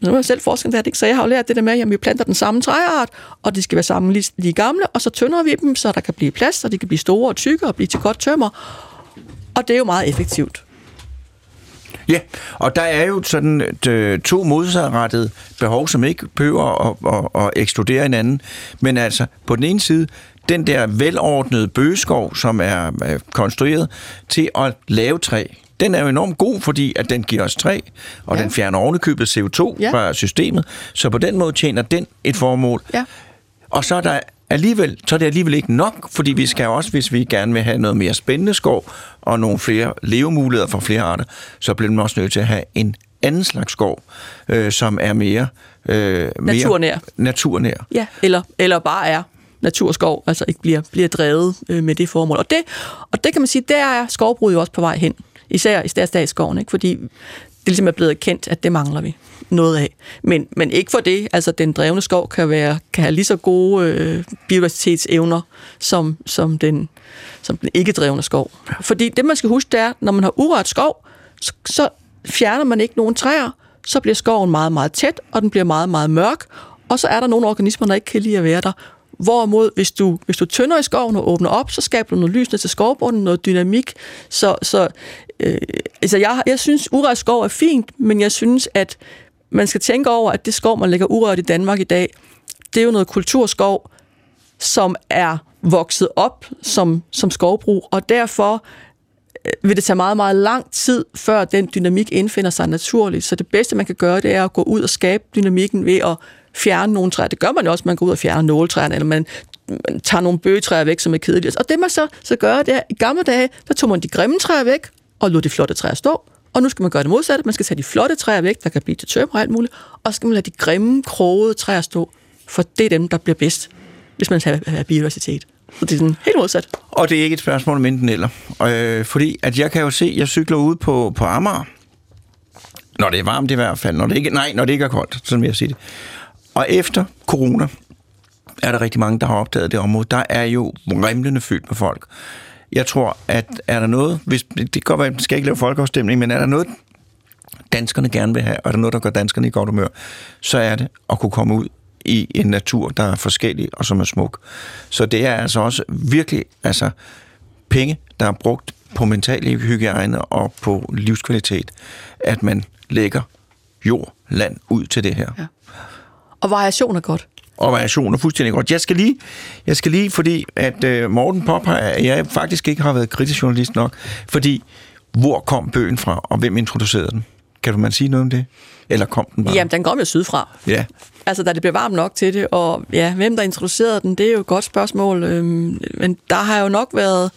nu er jeg selv forsker der, ikke? så jeg har jo lært det der med, at vi planter den samme træart, og de skal være sammen lige, lige gamle, og så tynder vi dem, så der kan blive plads, og de kan blive store og tykke og blive til godt tømmer. Og det er jo meget effektivt. Ja, og der er jo sådan øh, to modsatrettede behov, som ikke behøver at, at, at ekskludere hinanden. Men altså, på den ene side, den der velordnede bøgeskov, som er øh, konstrueret til at lave træ, den er jo enormt god, fordi at den giver os træ, og Ja. den fjerner ovenikøbet CO2 Ja. fra systemet. Så på den måde tjener den et formål. Ja. Og så er, der alligevel, så er det alligevel ikke nok, fordi vi skal også, hvis vi gerne vil have noget mere spændende skov og nogle flere levemuligheder for flere arter, så bliver man også nødt til at have en anden slags skov, øh, som er mere, øh, mere Naturnær. naturnær. Ja, eller, eller bare er naturskov, altså ikke bliver, bliver drevet øh, med det formål. Og det, og det kan man sige, der er skovbruget jo også på vej hen. Især i statsskoven, ikke? fordi det ligesom er blevet kendt, at det mangler vi noget af. Men, men ikke for det. Altså, den drevne skov kan, være, kan have lige så gode øh, biodiversitetsevner som, som, den, som den ikke drevne skov. Fordi det, man skal huske, det er, når man har urørt skov, så, så fjerner man ikke nogen træer, så bliver skoven meget, meget tæt, og den bliver meget, meget mørk, og så er der nogle organismer, der ikke kan lide at være der. Hvorimod, hvis du, hvis du tynder i skoven og åbner op, så skaber du noget lys ned til skovbunden, noget dynamik. Så, så øh, altså jeg, jeg synes, urørt skov er fint, men jeg synes, at man skal tænke over, at det skov, man lægger urørt i Danmark i dag, det er jo noget kulturskov, som er vokset op som, som skovbrug, og derfor øh, vil det tage meget, meget lang tid, før den dynamik indfinder sig naturligt. Så det bedste, man kan gøre, det er at gå ud og skabe dynamikken ved at fjerne nogle træer. Det gør man jo også, man går ud og fjerner nåletræerne, eller man, man tager nogle bøgetræer væk, som er kedelige. Og det man så, så gør, det er, i gamle dage, der tog man de grimme træer væk, og lod de flotte træer stå. Og nu skal man gøre det modsatte. Man skal tage de flotte træer væk, der kan blive til tømmer og alt muligt, og så skal man lade de grimme, krogede træer stå, for det er dem, der bliver bedst, hvis man skal have biodiversitet. Så det er sådan helt modsat. Og det er ikke et spørgsmål om enten eller. Øh, fordi at jeg kan jo se, jeg cykler ude på, på Amager, når det er varmt i hvert fald, når det ikke, nej, når det ikke er koldt, sådan vil jeg sige det. Og efter corona er der rigtig mange, der har opdaget det område. Der er jo rimlende fyldt med folk. Jeg tror, at er der noget, hvis, det kan godt være, at man skal ikke lave folkeafstemning, men er der noget, danskerne gerne vil have, og er der noget, der gør danskerne i godt humør, så er det at kunne komme ud i en natur, der er forskellig og som er smuk. Så det er altså også virkelig altså, penge, der er brugt på mental hygiejne og på livskvalitet, at man lægger jord, land ud til det her. Ja. Og variation er godt. Og variation er fuldstændig godt. Jeg skal lige, jeg skal lige fordi at øh, Morten påpeger, at jeg faktisk ikke har været kritisk journalist nok, fordi hvor kom bøgen fra, og hvem introducerede den? Kan du man sige noget om det? Eller kom den bare? Jamen, den kom jo sydfra. Ja. Altså, da det blev varmt nok til det, og ja, hvem der introducerede den, det er jo et godt spørgsmål. Øhm, men der har jo nok været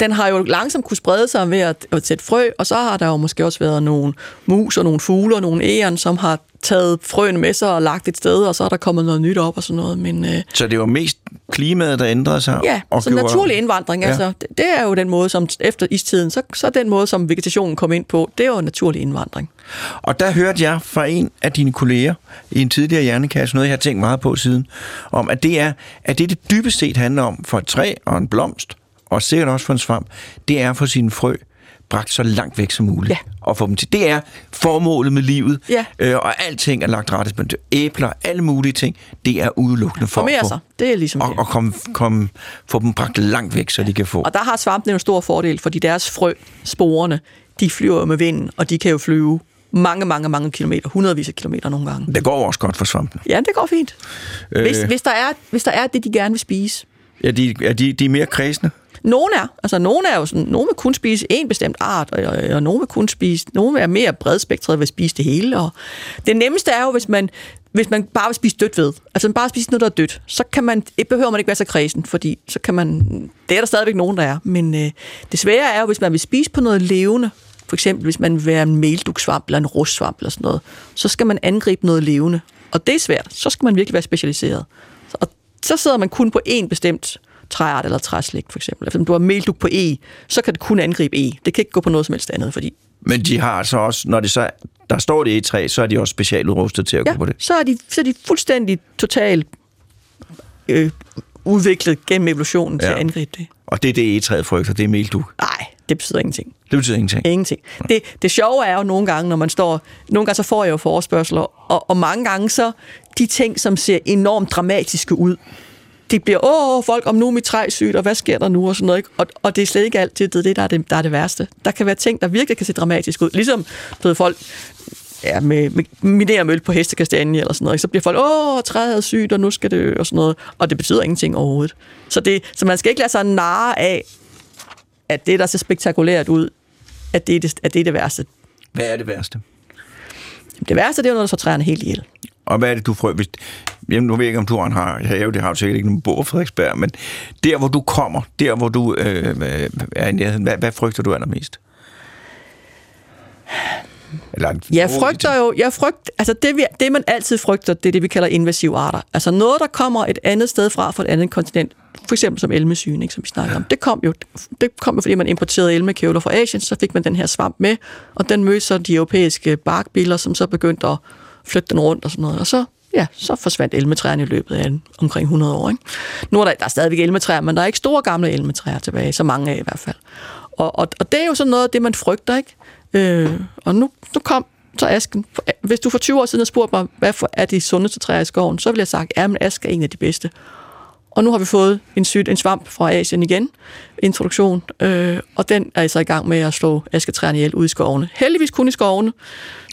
den har jo langsomt kunne sprede sig ved at, at sætte frø, og så har der jo måske også været nogle mus og nogle fugle og nogle æren, som har taget frøene med sig og lagt et sted, og så er der kommet noget nyt op og sådan noget. Men, øh, Så det var mest klimaet, der ændrede sig? ja, og så gjorde- naturlig indvandring, Ja. altså, det, det er jo den måde, som efter istiden, så, så den måde, som vegetationen kom ind på, det jo naturlig indvandring. Og der hørte jeg fra en af dine kolleger i en tidligere hjernekasse, noget jeg har tænkt meget på siden, om at det er, at det, det dybest set handler om for et træ og en blomst, og sikkert også for en svamp, det er få sine frø bragt så langt væk som muligt. Ja. Og få dem til. Det er formålet med livet. Ja. Øh, og alting er lagt rettes på æbler, alle mulige ting. Det er udelukkende for få, sig, det er ligesom og, det. og komme, komme, få dem bragt langt væk, så de kan få. Og der har svampene en stor fordel, fordi deres frø, sporene, de flyver med vinden, og de kan jo flyve mange, mange, mange kilometer, hundredvis af kilometer nogle gange. Det går også godt for svampen. Ja, det går fint. Hvis, Øh. hvis, der er, hvis der er det, de gerne vil spise. Ja, de, er de, de er mere kredsende. Nogle er, altså nogle er jo sådan, nogle vil kun spise en bestemt art, og, og, og nogle vil kun spise, nogle er mere bredspektret og vil spise det hele. Og det nemmeste er jo, hvis man, hvis man bare vil spise dødt ved. Altså bare spise noget, der er dødt. Så kan man, det behøver man ikke være så kredsen, fordi så kan man, det er der stadigvæk nogen, der er. Men øh, det svære er jo, hvis man vil spise på noget levende, for eksempel hvis man vil være en melduksvamp eller en rustsvamp eller sådan noget, så skal man angribe noget levende. Og det er svært. Så skal man virkelig være specialiseret. Og så sidder man kun på én bestemt træart eller træslægt, for eksempel. Altså, Hvis du har melduk på E, så kan det kun angribe E. Det kan ikke gå på noget som helst andet, fordi Men de har altså også, når det så, der står det i et træ, så er de også specialudrustet til at ja, gå på det. så, er de, så er de fuldstændig totalt øh, udviklet gennem evolutionen ja. til at angribe det. Og det er det, egetræet frygter, det er melduk. Nej, det betyder ingenting. Det betyder ingenting. Ingenting. Det, det sjove er jo nogle gange, når man står... Nogle gange så får jeg jo forespørgseler, og, og mange gange så de ting, som ser enormt dramatiske ud, det bliver, åh, folk, om nu er mit træ sygt, og hvad sker der nu, og sådan noget. Ikke? Og, og det er slet ikke altid det, det der, er det, der er det værste. Der kan være ting, der virkelig kan se dramatisk ud. Ligesom, ved, folk ja, med, med minermøl på hestekastanje eller sådan noget. ikke? Så bliver folk, åh, træet er sygt, og nu skal det, og sådan noget. Og det betyder ingenting overhovedet. Så, det, så man skal ikke lade sig narre af, at det, der ser spektakulært ud, at det er det, at det, er det værste. Hvad er det værste? Det værste, det er noget, der slår træerne helt ihjel. Og hvad er det, du frø? Hvis, jamen, nu ved jeg ikke, om du har en har. det har du sikkert ikke nogen bog Frederiksberg, men der, hvor du kommer, der, hvor du øh, øh, er i nærheden, hvad, hvad frygter du allermest? Eller, Jeg frygter jo, jeg frygt, altså det, vi, det man altid frygter, det er det, vi kalder invasive arter. Altså noget, der kommer et andet sted fra, fra et andet kontinent, for eksempel som elmesygen, ikke, som vi snakker om. Det kom jo, det kom jo fordi man importerede elmekævler fra Asien, så fik man den her svamp med, og den mødte så de europæiske barkbiller, som så begyndte at flytte den rundt og sådan noget. Og så, ja, så forsvandt elmetræerne i løbet af omkring 100 år. Ikke? Nu er der, der er stadigvæk elmetræer, men der er ikke store gamle elmetræer tilbage, så mange af i hvert fald. Og, og, og det er jo sådan noget af det, man frygter, ikke? Øh, og nu, nu kom så asken. Hvis du for 20 år siden havde spurgt mig, hvad for er de sundeste træer i skoven, så ville jeg have sagt, at ask er en af de bedste. Og nu har vi fået en, syg, en svamp fra Asien igen, introduktion, øh, og den er så i gang med at slå asketræerne ihjel ude i skovene. Heldigvis kun i skovene,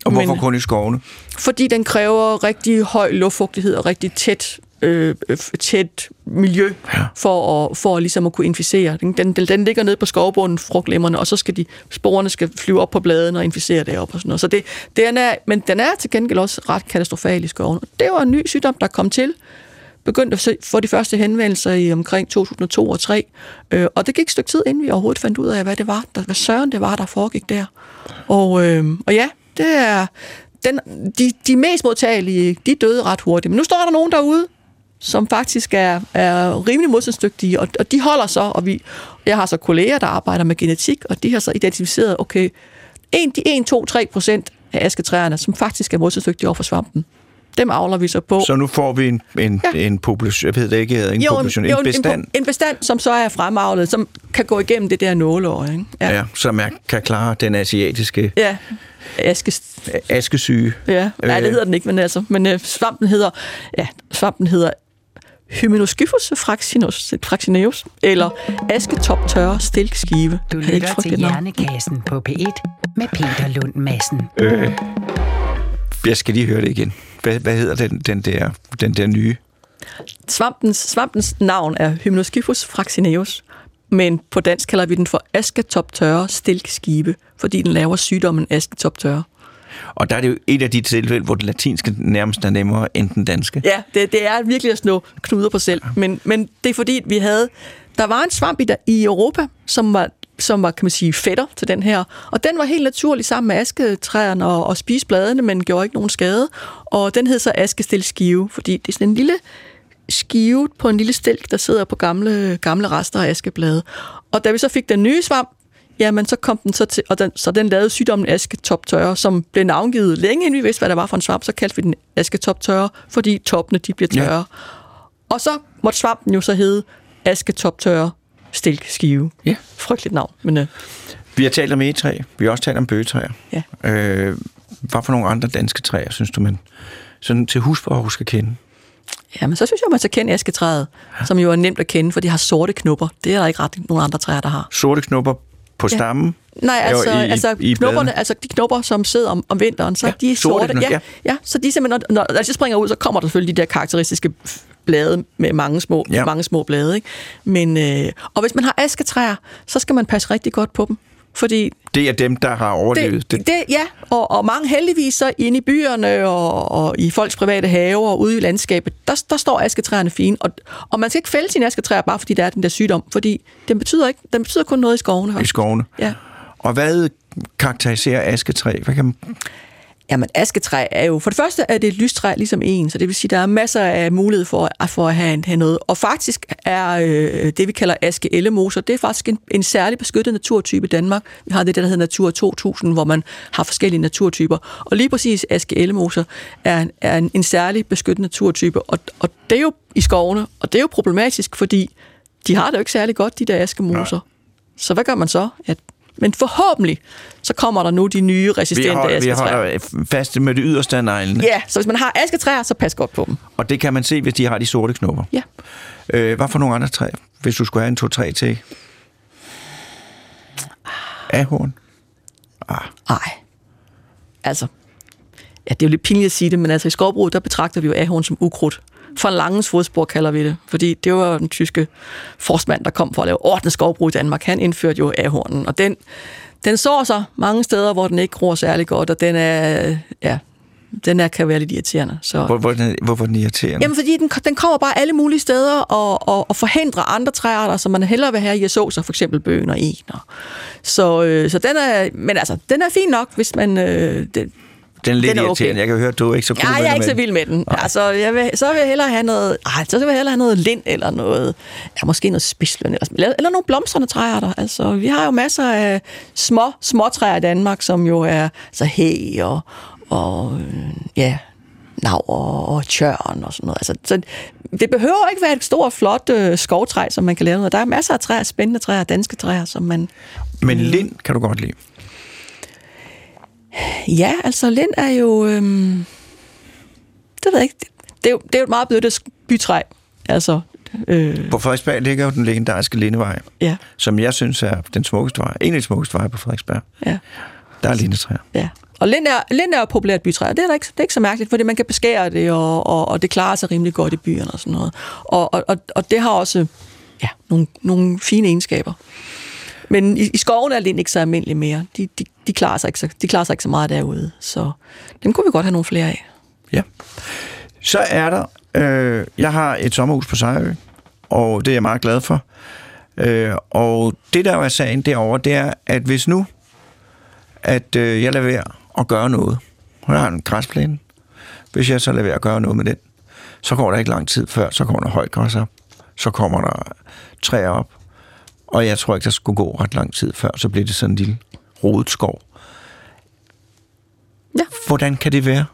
og hvorfor men- kun i skovene? fordi den kræver rigtig høj luftfugtighed og rigtig tæt, øh, tæt miljø Ja. for, at, for at, ligesom at kunne inficere. Den, den, den ligger nede på skovbunden, frugtlemmerne, og så skal de, sporene skal flyve op på bladene og inficere det op og sådan noget. Så det, den er, men den er til gengæld også ret katastrofal i skoven. Det var en ny sygdom, der kom til begyndte at se- få de første henvendelser i omkring 2002 og 2003. Øh, og det gik et stykke tid, inden vi overhovedet fandt ud af, hvad det var, der, hvad søren det var, der foregik der. Og, øh, og ja, det er den, de, de mest modtagelige, de døde ret hurtigt. Men nu står der nogen derude, som faktisk er, er rimelig modstandsdygtige, og, og de holder så, og vi, jeg har så kolleger, der arbejder med genetik, og de har så identificeret, okay, en, de 1, 2, 3 procent af asketræerne, som faktisk er modstandsdygtige over for svampen, dem avler vi så på. Så nu får vi en, en, Ja. en population, jeg ved det ikke, en Jo, population, jo, en bestand, En, en bestand, som så er fremavlet, som kan gå igennem det der nåleår. Ikke? ja. Ja. Som er, kan klare den asiatiske ja. Aske, askesyge. ja. Nej, det Øh. hedder den ikke, men altså, men øh, svampen hedder, ja, svampen hedder Hymenoscyphus fraxinus, fraxineus, eller asketop tørre stilkskive. Du er lytter til. Hjernekassen på P1 med Peter Lund Madsen. Øh, jeg skal lige høre det igen. Hvad, hvad hedder den, den, der, den der nye? Svampens, svampens navn er Hymenoscyphus fraxineus, men på dansk kalder vi den for asketop tørre stilkskive, fordi den laver sygdommen asketop tørre. Og der er det jo et af de tilfælde, hvor det latinske nærmest er nemmere end den danske. Ja, det, det er virkelig at slå knuder på selv. Men, men det er fordi, vi havde... Der var en svamp i, der, i Europa, som var som var, kan man sige, fætter til den her. Og den var helt naturlig sammen med asketræerne og, og spise bladene, men gjorde ikke nogen skade. Og den hed så askestilskive, fordi det er sådan en lille skive på en lille stilk, der sidder på gamle, gamle rester af askeblade. Og da vi så fik den nye svamp, jamen så kom den så til, og den, så den lavede sygdommen asketoptørre, som blev navngivet længe inden vi vidste, hvad der var for en svamp, så kaldte vi den asketoptørre, fordi toppene de bliver tørre. Ja. Og så måtte svampen jo så hedde asketoptørre stilkskive. Ja. Frygteligt navn, men øh, Vi har talt om egetræ, vi har også talt om bøgetræer. ja. Øh, hvad for nogle andre danske træer, synes du, man sådan til husbehov skal kende? Jamen, så synes jeg, man skal kende asketræet, som jo er nemt at kende, for de har sorte knopper. Det er der ikke ret nogen andre træer, der har. Sorte knopper på Ja. stammen? Nej, altså, i- altså i knopperne, altså de knopper, som sidder om, om vinteren, så Ja, ja, de er sorte sorte. knopper, ja, ja. ja. så de simpelthen, når, når de springer ud, så kommer der selvfølgelig de der karakteristiske blade med mange små, Ja. mange små blade. Ikke? Men, øh, og hvis man har asketræer, så skal man passe rigtig godt på dem. Fordi Det er dem, der har overlevet. det, det, ja, og, og mange heldigvis så inde i byerne og, og i folks private haver og ude i landskabet, der, der står asketræerne fine. Og, og man skal ikke fælde sine asketræer, bare fordi der er den der sygdom, fordi den betyder, ikke, den betyder kun noget i skovene. i skovene. Ja. Og hvad karakteriserer asketræ? Hvad kan man... Jamen, asketræ er jo... For det første er det et lystræ ligesom en, så det vil sige, der er masser af mulighed for, at- for at have, have noget. Og faktisk er øh, det, vi kalder askeellemoser, det er faktisk en, en særlig beskyttet naturtype i Danmark. Vi har det, der hedder Natur 2000, hvor man har forskellige naturtyper. Og lige præcis askeellemoser er, er en, en særlig beskyttet naturtype. Og, og det er jo i skovene, og det er jo problematisk, fordi de har det jo ikke særlig godt, de der askemoser. Så hvad gør man så? At, men forhåbentlig, så kommer der nu de nye Vi resistente vi asketræer. holder fast med det yderste af neglene. Ja, så hvis man har asketræer, så pas godt på dem. Og det kan man se, hvis de har de sorte knopper. Ja. Øh, hvad for nogle andre træer, hvis du skulle have en to-tre til? Ahorn? Nej. Altså, ja, det er jo lidt pinligt at sige det, men altså i skovbruget, der betragter vi jo ahorn som ukrudt. En langens fodspor kalder vi det, fordi det var den tyske forstmand, der kom for at lave ordnet skovbrug i Danmark. Han indførte jo ahornen, og den, den sår sig mange steder, hvor den ikke gror særlig godt, og den er, ja, den er, kan være lidt irriterende. Så. Hvor, hvor, hvorfor er den irriterende? Jamen, fordi den, den kommer bare alle mulige steder og, og, og forhindrer andre træarter, som man hellere vil have i at så for eksempel bøgen og ener. Så, øh, så den er, men altså, den er fin nok, hvis man... Øh, det, den er lidt den er okay. Jeg kan høre, at du er ikke så god Ja, jeg er ikke så vild med den. Altså, jeg vil, så vil jeg hellere have noget, ej, så vil jeg hellere have noget lind eller noget, ja, måske noget spidsløn, eller, eller, eller nogle blomstrende træer. Altså, vi har jo masser af små, små træer i Danmark, som jo er så hæ og, og øh, ja, nav og, og tjørn og sådan noget. Altså, så det behøver ikke være et stort, flot øh, skovtræ, som man kan lave noget. Der er masser af træer, spændende træer, danske træer, som man... Men lind kan du godt lide. Ja, altså lind er jo... Øhm, det ved jeg ikke. Det er jo, det er jo et meget benyttet bytræ. Altså, øh, På Frederiksberg ligger jo den legendariske Lindevej, ja, som jeg synes er den smukkeste vej. En af de smukkeste veje på Frederiksberg. ja, Der er lindetræer. ja. Og lind er, lind er jo populært bytræ, og det er, da ikke, det er ikke så mærkeligt, fordi man kan beskære det, og, og, og det klarer sig rimelig godt i byerne og sådan noget. Og, og, og, og det har også ja, nogle, nogle fine egenskaber. Men i, i skoven er lind ikke så almindelig mere. De, de, de, klarer sig ikke så, de klarer sig ikke så meget derude, så den kunne vi godt have nogle flere af. Ja. Så er der, øh, jeg har et sommerhus på Sejrø, og det er jeg meget glad for. Øh, og det der er sagen derovre, det er, at hvis nu, at øh, jeg lader være at gøre noget, og jeg har en græsplæne, hvis jeg så lader være at gøre noget med den, så går der ikke lang tid før, så kommer der højt græs op, så kommer der træer op, og jeg tror ikke, der skulle gå ret lang tid før, så bliver det sådan en lille rodet skov. Ja. Hvordan kan det være?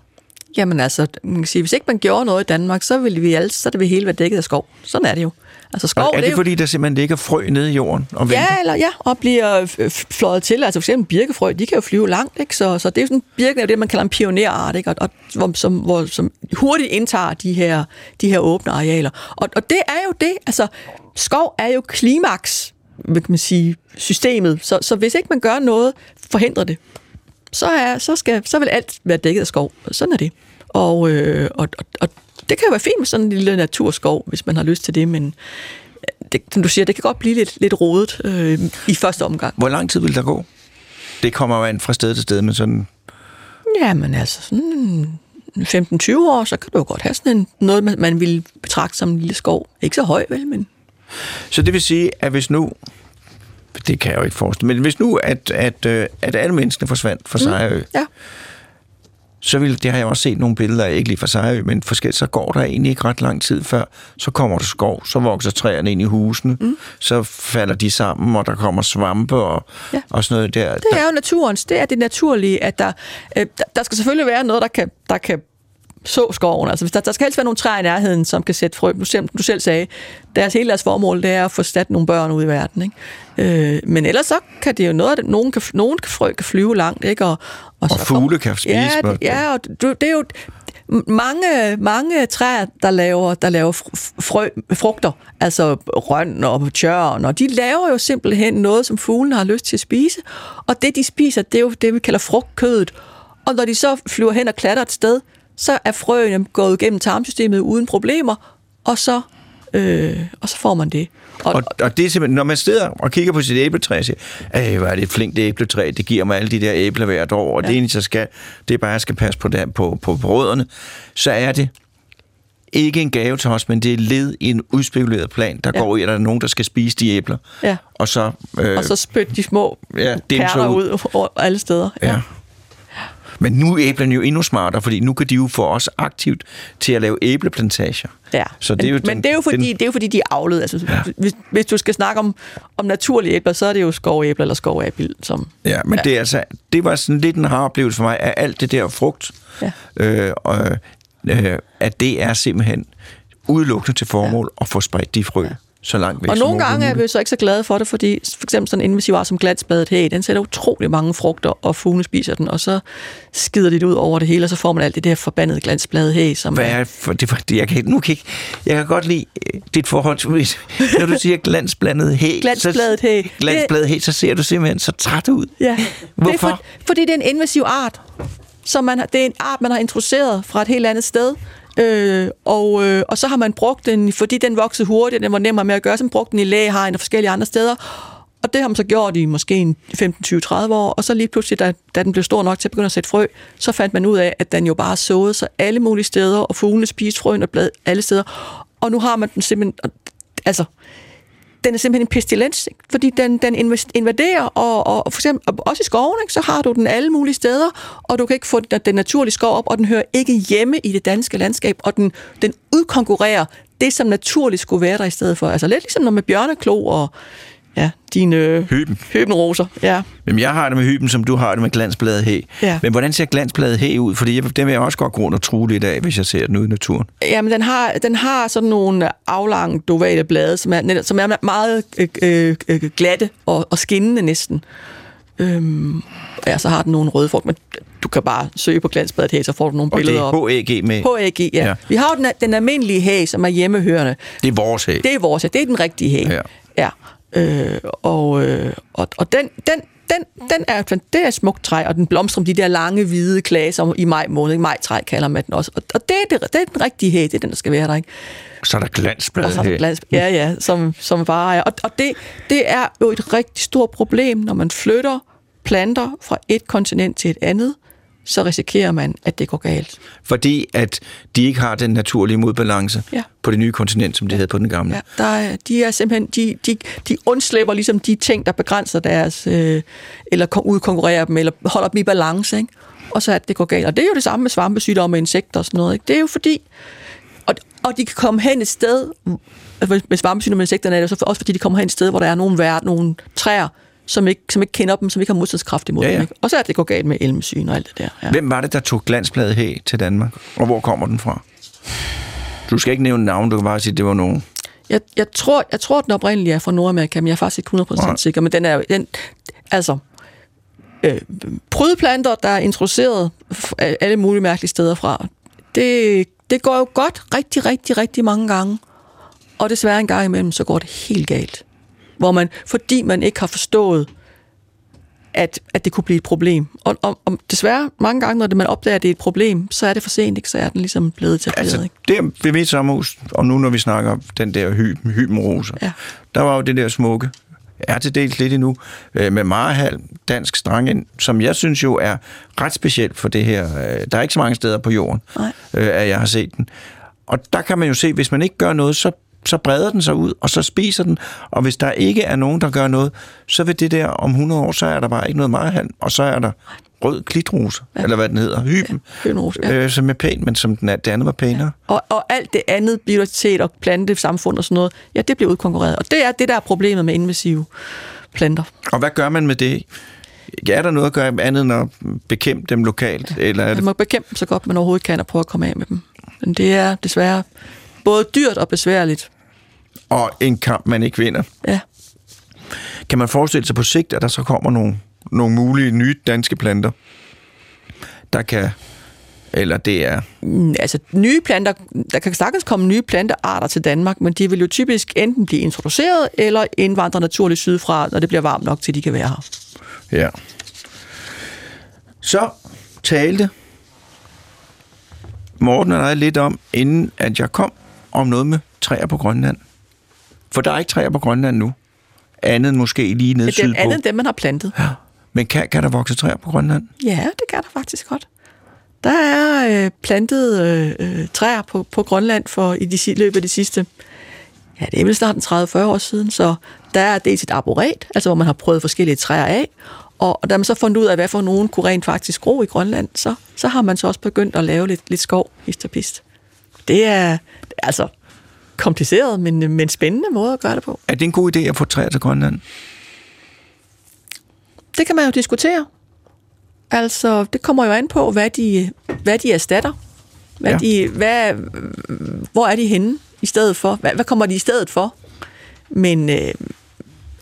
Jamen altså, man kan sige, hvis ikke man gjorde noget i Danmark, så ville vi alle, så det hele være dækket af skov. Sådan er det jo. Altså skov, Og er det, er jo, fordi, der simpelthen ligger frø nede i jorden og venter? Ja, eller ja, og bliver øh, fløjet til. Altså for eksempel birkefrø, de kan jo flyve langt, ikke? Så, så det er sådan, birken er det, man kalder en pionerart, ikke? Og, og hvor, som, hvor, som hurtigt indtager de her, de her åbne arealer. Og, og det er jo det, altså skov er jo klimaks, hvad kan man sige, systemet. Så, så hvis ikke man gør noget, forhindrer det, så, er, så, skal, så vil alt være dækket af skov. Sådan er det. Og, øh, og, og, og det kan jo være fint med sådan en lille naturskov, hvis man har lyst til det, men det, som du siger, det kan godt blive lidt, lidt rodet øh, i første omgang. Hvor lang tid vil der gå? Det kommer jo an fra sted til sted, men sådan... Jamen altså, sådan 15-20 år, så kan du jo godt have sådan en, noget, man, ville betragte som en lille skov. Ikke så høj, vel, men... Så det vil sige, at hvis nu, det kan jeg jo ikke forestille, men hvis nu, at, at, øh, at alle menneskene forsvandt fra Sejrø, mm. Ja, så vil, det har jeg også set nogle billeder af, ikke lige fra Sejrø, men forskelligt, så går der egentlig ikke ret lang tid før, så kommer der skov, så vokser træerne ind i husene, mm. så falder de sammen, og der kommer svampe og. Ja. og sådan noget der. det er jo naturens, det er det naturlige, at der, øh, der, der skal selvfølgelig være noget, der kan, der kan så skoven. Altså, hvis der, der skal helst være nogle træer i nærheden, som kan sætte frø. Du, selv, du selv sagde, deres hele deres formål, det er at få sat nogle børn ud i verden. Ikke? Øh, men ellers så kan det jo noget af det, nogen kan, nogen kan frø kan flyve langt, ikke? Og, Og så fugle kan spise Ja, det- ja og du, det er jo mange, mange træer, der laver, der laver fr- frø, frugter, altså røn og tjørn, og de laver jo simpelthen noget, som fuglene har lyst til at spise, og det, de spiser, det er jo det, vi kalder frugtkødet. Og når de så flyver hen og klatter et sted, så er frøene gået igennem tarmsystemet uden problemer, og så, øh, og så får man det. Og, Og, og det er simpelthen, når man sidder og kigger på sit æbletræ og siger, Ej, hvor er det et flinkt æbletræ, det giver mig alle de der æbler hvert år, og ja. det eneste, jeg skal, det er bare, at jeg skal passe på, det, på, på rødderne, så er det ikke en gave til os, men det er led i en udspekuleret plan, der ja. Ja. går i, at der er nogen, der skal spise de æbler. Ja. Og så... Øh, og så spytter de små ja, perler ud. ud alle steder. Ja. Men nu er æblerne jo endnu smartere, fordi nu kan de jo få os aktivt til at lave æbleplantager. Ja, Så det er jo men, den- men det er jo fordi, den- det er jo fordi de er avlet. Altså, ja. hvis, hvis du skal snakke om, om naturlige æbler, så er det jo skovæbler eller skovæbel, som... Ja, men ja. det er altså, det var sådan lidt en rar oplevelse for mig, at alt det der frugt, Ja. øh, og, øh, at det er simpelthen udelukkende til formål ja. at få spredt de frø ja. Så langt væk Og nogle gange er muligt. vi så ikke så glade for det, fordi for eksempel sådan en invasiv art som glatsbadet hæg, den sætter utrolig mange frugter, og fuglene spiser den, og så skider de det ud over det hele, og så får man alt det der forbandede glansbladet hæg, som Hvad er for, det, for, jeg kan, nu kan ikke, jeg kan godt lide øh, dit forhold til, når du siger glansblandet hæg. Glansbladet. Så, glansbladet hæg, så ser du simpelthen så træt ud. Ja. Det Hvorfor? er for, fordi det er en invasiv art. Så man det er en art, man har introduceret fra et helt andet sted. Øh, og, øh, og så har man brugt den, fordi den voksede hurtigt, den var nemmere med at gøre, så man brugt den i lægehegn og forskellige andre steder. Og det har man så gjort i måske 15, 20, 30 år, og så lige pludselig, da, da den blev stor nok til at begynde at sætte frø, så fandt man ud af, at den jo bare såede sig alle mulige steder, og fuglene spiste frøen og blad alle steder. Og nu har man den simpelthen, altså, den er simpelthen en pestilens, ikke? fordi den, den invaderer, og, og for eksempel og også i skoven, ikke? så har du den alle mulige steder, og du kan ikke få den, den naturlige skov op, og den hører ikke hjemme i det danske landskab, og den, den udkonkurrerer det, som naturligt skulle være der i stedet for. Altså lidt ligesom når med bjørneklo og ja, dine Hyben. hybenroser. Ja. Jamen, jeg har det med hyben, som du har det med glansbladet hæg. Ja. Men hvordan ser glansbladet hæg ud? Fordi jeg, den vil jeg også godt gå rundt og true lidt af, hvis jeg ser den ude i naturen. Jamen, den har, den har sådan nogle aflange, dovale blade, som er, som er meget øh, øh, øh, glatte og, og skinnende næsten. Øhm, ja, så har den nogle røde frugt, men du kan bare søge på glansbadet her, så får du nogle Og det billeder op. er HAG med. HAG, ja. Ja. ja. Vi har jo den, den almindelige hæg, som er hjemmehørende. Det er vores hæg. Det er vores, det er den rigtige hæg. Ja. ja. Øh, og, øh, og, og den, den, den, den er, det er et smukt træ, og den blomstrer om de der lange, hvide klaser i maj måned. Ikke? Majtræ kalder man den også. Og, og det, er det, det er den rigtige hæg, det er den, der skal være der. Ikke? Så er der Og glansbladet så er der ja, ja, som, som bare er. Og, og det, det er jo et rigtig stort problem, når man flytter planter fra et kontinent til et andet, så risikerer man, at det går galt. Fordi at de ikke har den naturlige modbalance Ja. på det nye kontinent, som de havde på den gamle. Ja, der er, de er simpelthen, de, de, de undslipper ligesom de ting, der begrænser deres, øh, eller kon- udkonkurrerer dem, eller holder dem i balance, ikke? og så at det går galt. Og det er jo det samme med svampesygdomme og insekter og sådan noget. Ikke? Det er jo fordi, og, og de kan komme hen et sted, altså med svampesygdomme og insekterne er det også fordi, de kommer hen et sted, hvor der er nogle, vær, nogle træer, som ikke, som ikke kender dem, som ikke har modstandskraft imod Ja, ja, dem. Ikke? Og så er det går galt med elmesyn og alt det der. Ja. Hvem var det, der tog glansbladet hæg til Danmark? Og hvor kommer den fra? Du skal ikke nævne navn, du kan bare sige, at det var nogen. Jeg, jeg, tror, jeg tror, den oprindelige er fra Nordamerika, men jeg er faktisk ikke 100% Nej. sikker. Men den er den, altså, øh, prydeplanter, der er introduceret alle mulige mærkelige steder fra, det, det går jo godt rigtig, rigtig, rigtig mange gange. Og desværre en gang imellem, så går det helt galt. Hvor man, fordi man ikke har forstået, at, at det kunne blive et problem. Og, og, og desværre, mange gange, når det, man opdager, at det er et problem, så er det for sent, ikke? så er den ligesom blevet til Altså, ikke? der ved mit sommerhus, og nu når vi snakker om den der hy, hybenroser, Ja. der var jo det der smukke er til dels lidt endnu, øh, med Marehal, dansk strange, som jeg synes jo er ret specielt for det her. Øh, der er ikke så mange steder på jorden, Nej. øh, at jeg har set den. Og der kan man jo se, hvis man ikke gør noget, så så breder den sig ud, og så spiser den. Og hvis der ikke er nogen, der gør noget, så vil det der om 100 år, så er der bare ikke noget meget og så er der rød klitrose, ja. eller hvad den hedder, hyben, ja, ja. øh, som er pæn, men som den er, det andet var pænere. Ja. Og, og alt det andet, biodiversitet og plante, samfund og sådan noget, ja, det bliver udkonkurreret. Og det er det, der er problemet med invasive planter. Og hvad gør man med det? Er der noget at gøre andet end at bekæmpe dem lokalt? Ja. Eller er det... Man må bekæmpe dem så godt man overhovedet kan og prøve at komme af med dem. Men det er desværre både dyrt og besværligt. Og en kamp, man ikke vinder. Ja. Kan man forestille sig på sigt, at der så kommer nogle, nogle mulige nye danske planter, der kan eller det er... Mm, altså nye planter, der kan sagtens komme nye plantearter til Danmark, men de vil jo typisk enten blive introduceret eller indvandre naturligt sydfra, når det bliver varmt nok til, de kan være her. Ja. Så talte Morten og jeg lidt om, inden at jeg kom, om noget med træer på Grønland. For der er ikke træer på Grønland nu. Andet måske lige nede sydpå. Det er andet dem, man har plantet. Ja. Men kan, kan der vokse træer på Grønland? Ja, det kan der faktisk godt. Der er øh, plantet øh, øh træer på, på Grønland for i de løbet af de sidste, ja, det er vel snart 30-40 år siden, så der er dels et arboret, altså hvor man har prøvet forskellige træer af, og, og da man så fundet ud af, hvad for nogen kunne rent faktisk gro i Grønland, så, så har man så også begyndt at lave lidt, lidt skov, hist og pist. Det er, altså kompliceret, men, men spændende måde at gøre det på. Er det en god idé at få træer til Grønland? Det kan man jo diskutere. Altså, det kommer jo an på, hvad de, hvad de erstatter. Hvad ja. de, hvad, hvor er de henne i stedet for? Hvad, hvad kommer de i stedet for? Men øh,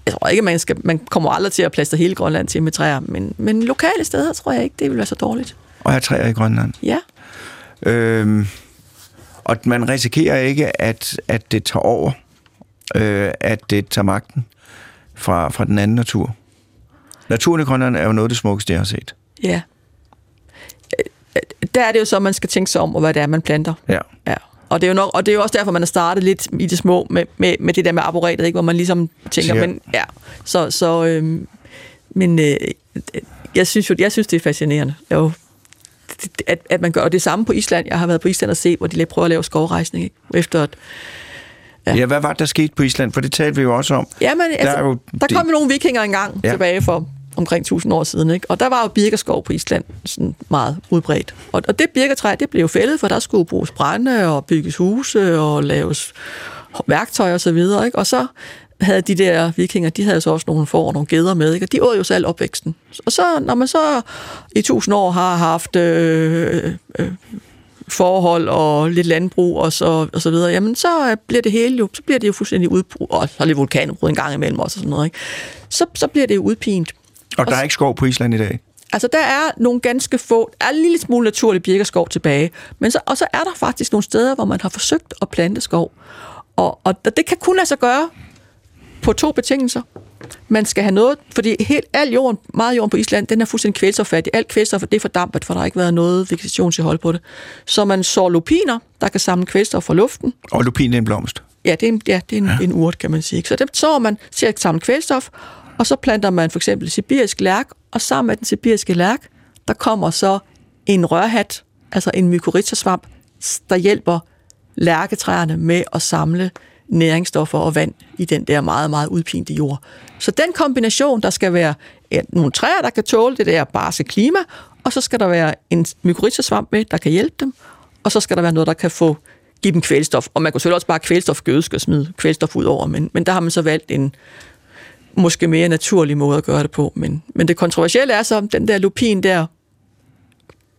jeg tror ikke, man, skal, man kommer aldrig til at plaster hele Grønland til med træer, men, men lokale steder tror jeg ikke, det vil være så dårligt. Og have træer i Grønland? Ja. Øhm, og man risikerer ikke, at, at det tager over, øh, at det tager magten fra, fra den anden natur. Naturen i Grønland er jo noget af det smukkeste, jeg har set. Ja. Der er det jo så, man skal tænke sig om, og hvad det er, man planter. Ja. ja. Og det, er jo nok, og det er jo også derfor, man har startet lidt i det små med, med, med det der med arboretet, ikke? hvor man ligesom tænker, ja. men ja, så, så øhm, men øh, jeg synes jo, jeg synes, det er fascinerende. Jo, at, at man gør det samme på Island. Jeg har været på Island og set, hvor de lige prøver at lave skovrejsning, ikke? efter at Ja. ja, hvad var der sket på Island? For det talte vi jo også om. Ja, men altså, der, jo der kom jo nogle vikinger engang ja. tilbage for omkring 1000 år siden, ikke? og der var jo birkeskov på Island sådan meget udbredt. Og, og det birketræ, det blev jo fældet, for der skulle bruges brænde og bygges huse og laves værktøj og så videre. Ikke? Og så havde de der vikinger, de havde så også nogle får og nogle geder med, ikke? og de åd jo selv opvæksten. Og så, når man så i tusind år har haft øh, øh, forhold og lidt landbrug og så, og så videre, jamen så bliver det hele jo, så bliver det jo fuldstændig udbrud, og så er lidt vulkanudbrud en gang imellem også og sådan noget, ikke? Så, så bliver det jo udpint. Og der er ikke skov på Island i dag? Altså, der er nogle ganske få, der er en lille smule naturlig birkeskov tilbage, men så, og så er der faktisk nogle steder, hvor man har forsøgt at plante skov. Og, og det kan kun lade sig gøre på to betingelser. Man skal have noget, fordi helt, al jorden, meget jorden på Island, den er fuldstændig kvælstoffattig. Alt kvælstof, det er fordampet, for der har ikke været noget vegetationshold på det. Så man sår lupiner, der kan samle kvælstof fra luften. Og lupin er en blomst? Ja, det er en, ja, det er en, ja. en urt, kan man sige. Så det sår man til at samle kvælstof, og så planter man for eksempel sibirisk lærk, og sammen med den sibiriske lærk, der kommer så en rørhat, altså en mykorrhizasvamp, der hjælper lærketræerne med at samle næringsstoffer og vand i den der meget, meget udpinte jord. Så den kombination, der skal være ja, nogle træer, der kan tåle det der barse klima, og så skal der være en mykorrhizasvamp med, der kan hjælpe dem, og så skal der være noget, der kan få give dem kvælstof. Og man kunne selvfølgelig også bare kvælstofgødske og smide kvælstof ud over, men, men der har man så valgt en måske mere naturlig måde at gøre det på. Men, men det kontroversielle er så, den der lupin der,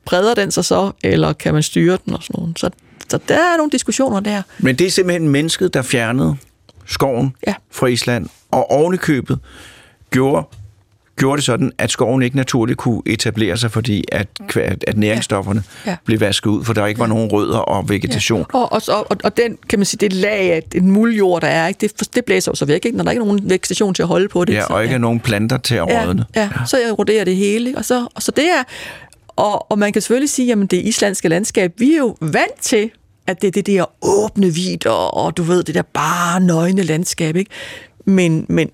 breder den sig så, eller kan man styre den og sådan noget. Så så der er nogle diskussioner der. Men det er simpelthen mennesket, der fjernede skoven ja. fra Island, og ovenikøbet gjorde, gjorde det sådan, at skoven ikke naturligt kunne etablere sig, fordi at, at næringsstofferne ja. Ja. blev vasket ud, for der ikke var nogen rødder og vegetation. Ja. Og, og, og, og den, kan man sige, det lag af den muljord, der er, ikke, det, det blæser jo så væk, ikke? når der ikke er nogen vegetation til at holde på det. Ja, og ikke ja. nogen planter til at rådne. Ja, ja, så eroderer det hele. Og så, og så det er, og, og man kan selvfølgelig sige, at det islandske landskab, vi er jo vant til at det er det der åbne vidder, og du ved, det der bare nøgne landskab, ikke? Men, men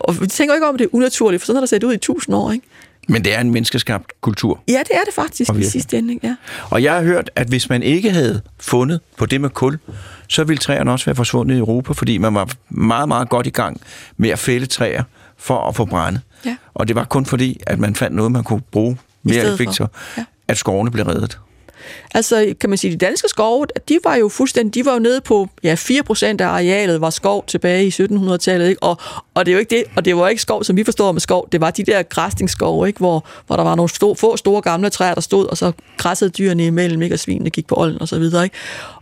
og vi tænker ikke om, at det er unaturligt, for sådan har det set ud i tusind år, ikke? Men det er en menneskeskabt kultur. Ja, det er det faktisk i sidste ende, ja. Og jeg har hørt, at hvis man ikke havde fundet på det med kul, så ville træerne også være forsvundet i Europa, fordi man var meget, meget godt i gang med at fælde træer for at få brænde. Ja. Og det var kun fordi, at man fandt noget, man kunne bruge mere effektivt, Ja. at skovene blev reddet. Altså, kan man sige, de danske skove, de var jo fuldstændig, de var jo nede på, ja, 4% af arealet var skov tilbage i 1700-tallet, ikke? Og, og det er jo ikke det, og det var ikke skov, som vi forstår med skov, det var de der græsningsskove, ikke? Hvor, hvor der var nogle store, få store gamle træer, der stod, og så græssede dyrene imellem, ikke? Og svinene gik på olden og så videre, ikke?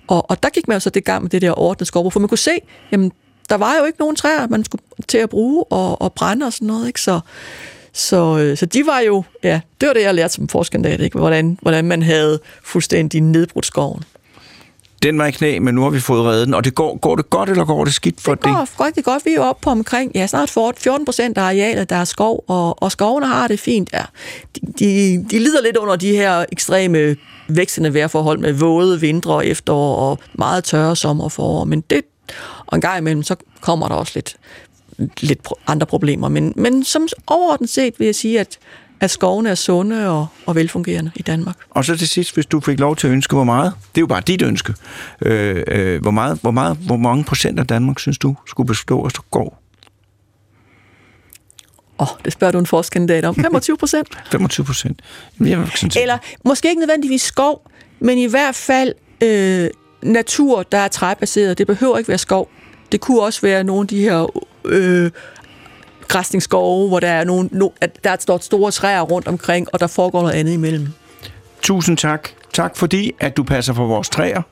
Og, og der gik man jo så det gang med det der ordnede skovbrug, for man kunne se, jamen, der var jo ikke nogen træer, man skulle til at bruge og, og brænde og sådan noget, ikke? Så, så, øh, så de var jo, ja, det var det, jeg lærte som forskandidat, ikke? Hvordan, hvordan man havde fuldstændig nedbrudt skoven. Den var i knæ, men nu har vi fået reddet den. Og det går, går det godt, eller går det skidt for Det går rigtig godt. Vi er jo oppe på omkring, ja, snart 14 procent af arealet, der er skov, og, og skovene har det fint. Ja. De, de, de lider lidt under de her ekstreme vækstende vejrforhold med våde vintre og efterår og meget tørre sommer og forår, men det, og en gang imellem, så kommer der også lidt, lidt andre problemer. Men, men som overordnet set vil jeg sige, at, at skovene er sunde og, og velfungerende i Danmark. Og så til sidst, hvis du fik lov til at ønske, hvor meget, det er jo bare dit ønske, øh, øh, hvor, meget, hvor, meget, hvor mange procent af Danmark, synes du, skulle bestå af skov? Åh, oh, det spørger du en forskandidat om. (laughs) 25 procent. 25 procent. Eller måske ikke nødvendigvis skov, men i hvert fald øh, natur, der er træbaseret. Det behøver ikke være skov. Det kunne også være nogle af de her øh, græsningsskove, hvor der er nogle, no, at der står store træer rundt omkring, og der foregår noget andet imellem. Tusind tak. Tak fordi, at du passer på vores træer,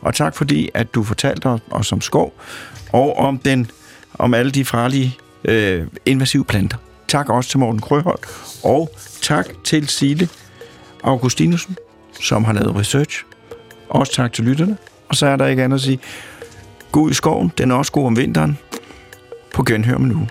og tak fordi, at du fortalte os, om skov, og om, den, om alle de farlige øh, invasive planter. Tak også til Morten Krøholt, og tak til Sile Augustinusen, som har lavet research. Også tak til lytterne. Og så er der ikke andet at sige, God i skoven, den er også god om vinteren. På genhør med nu.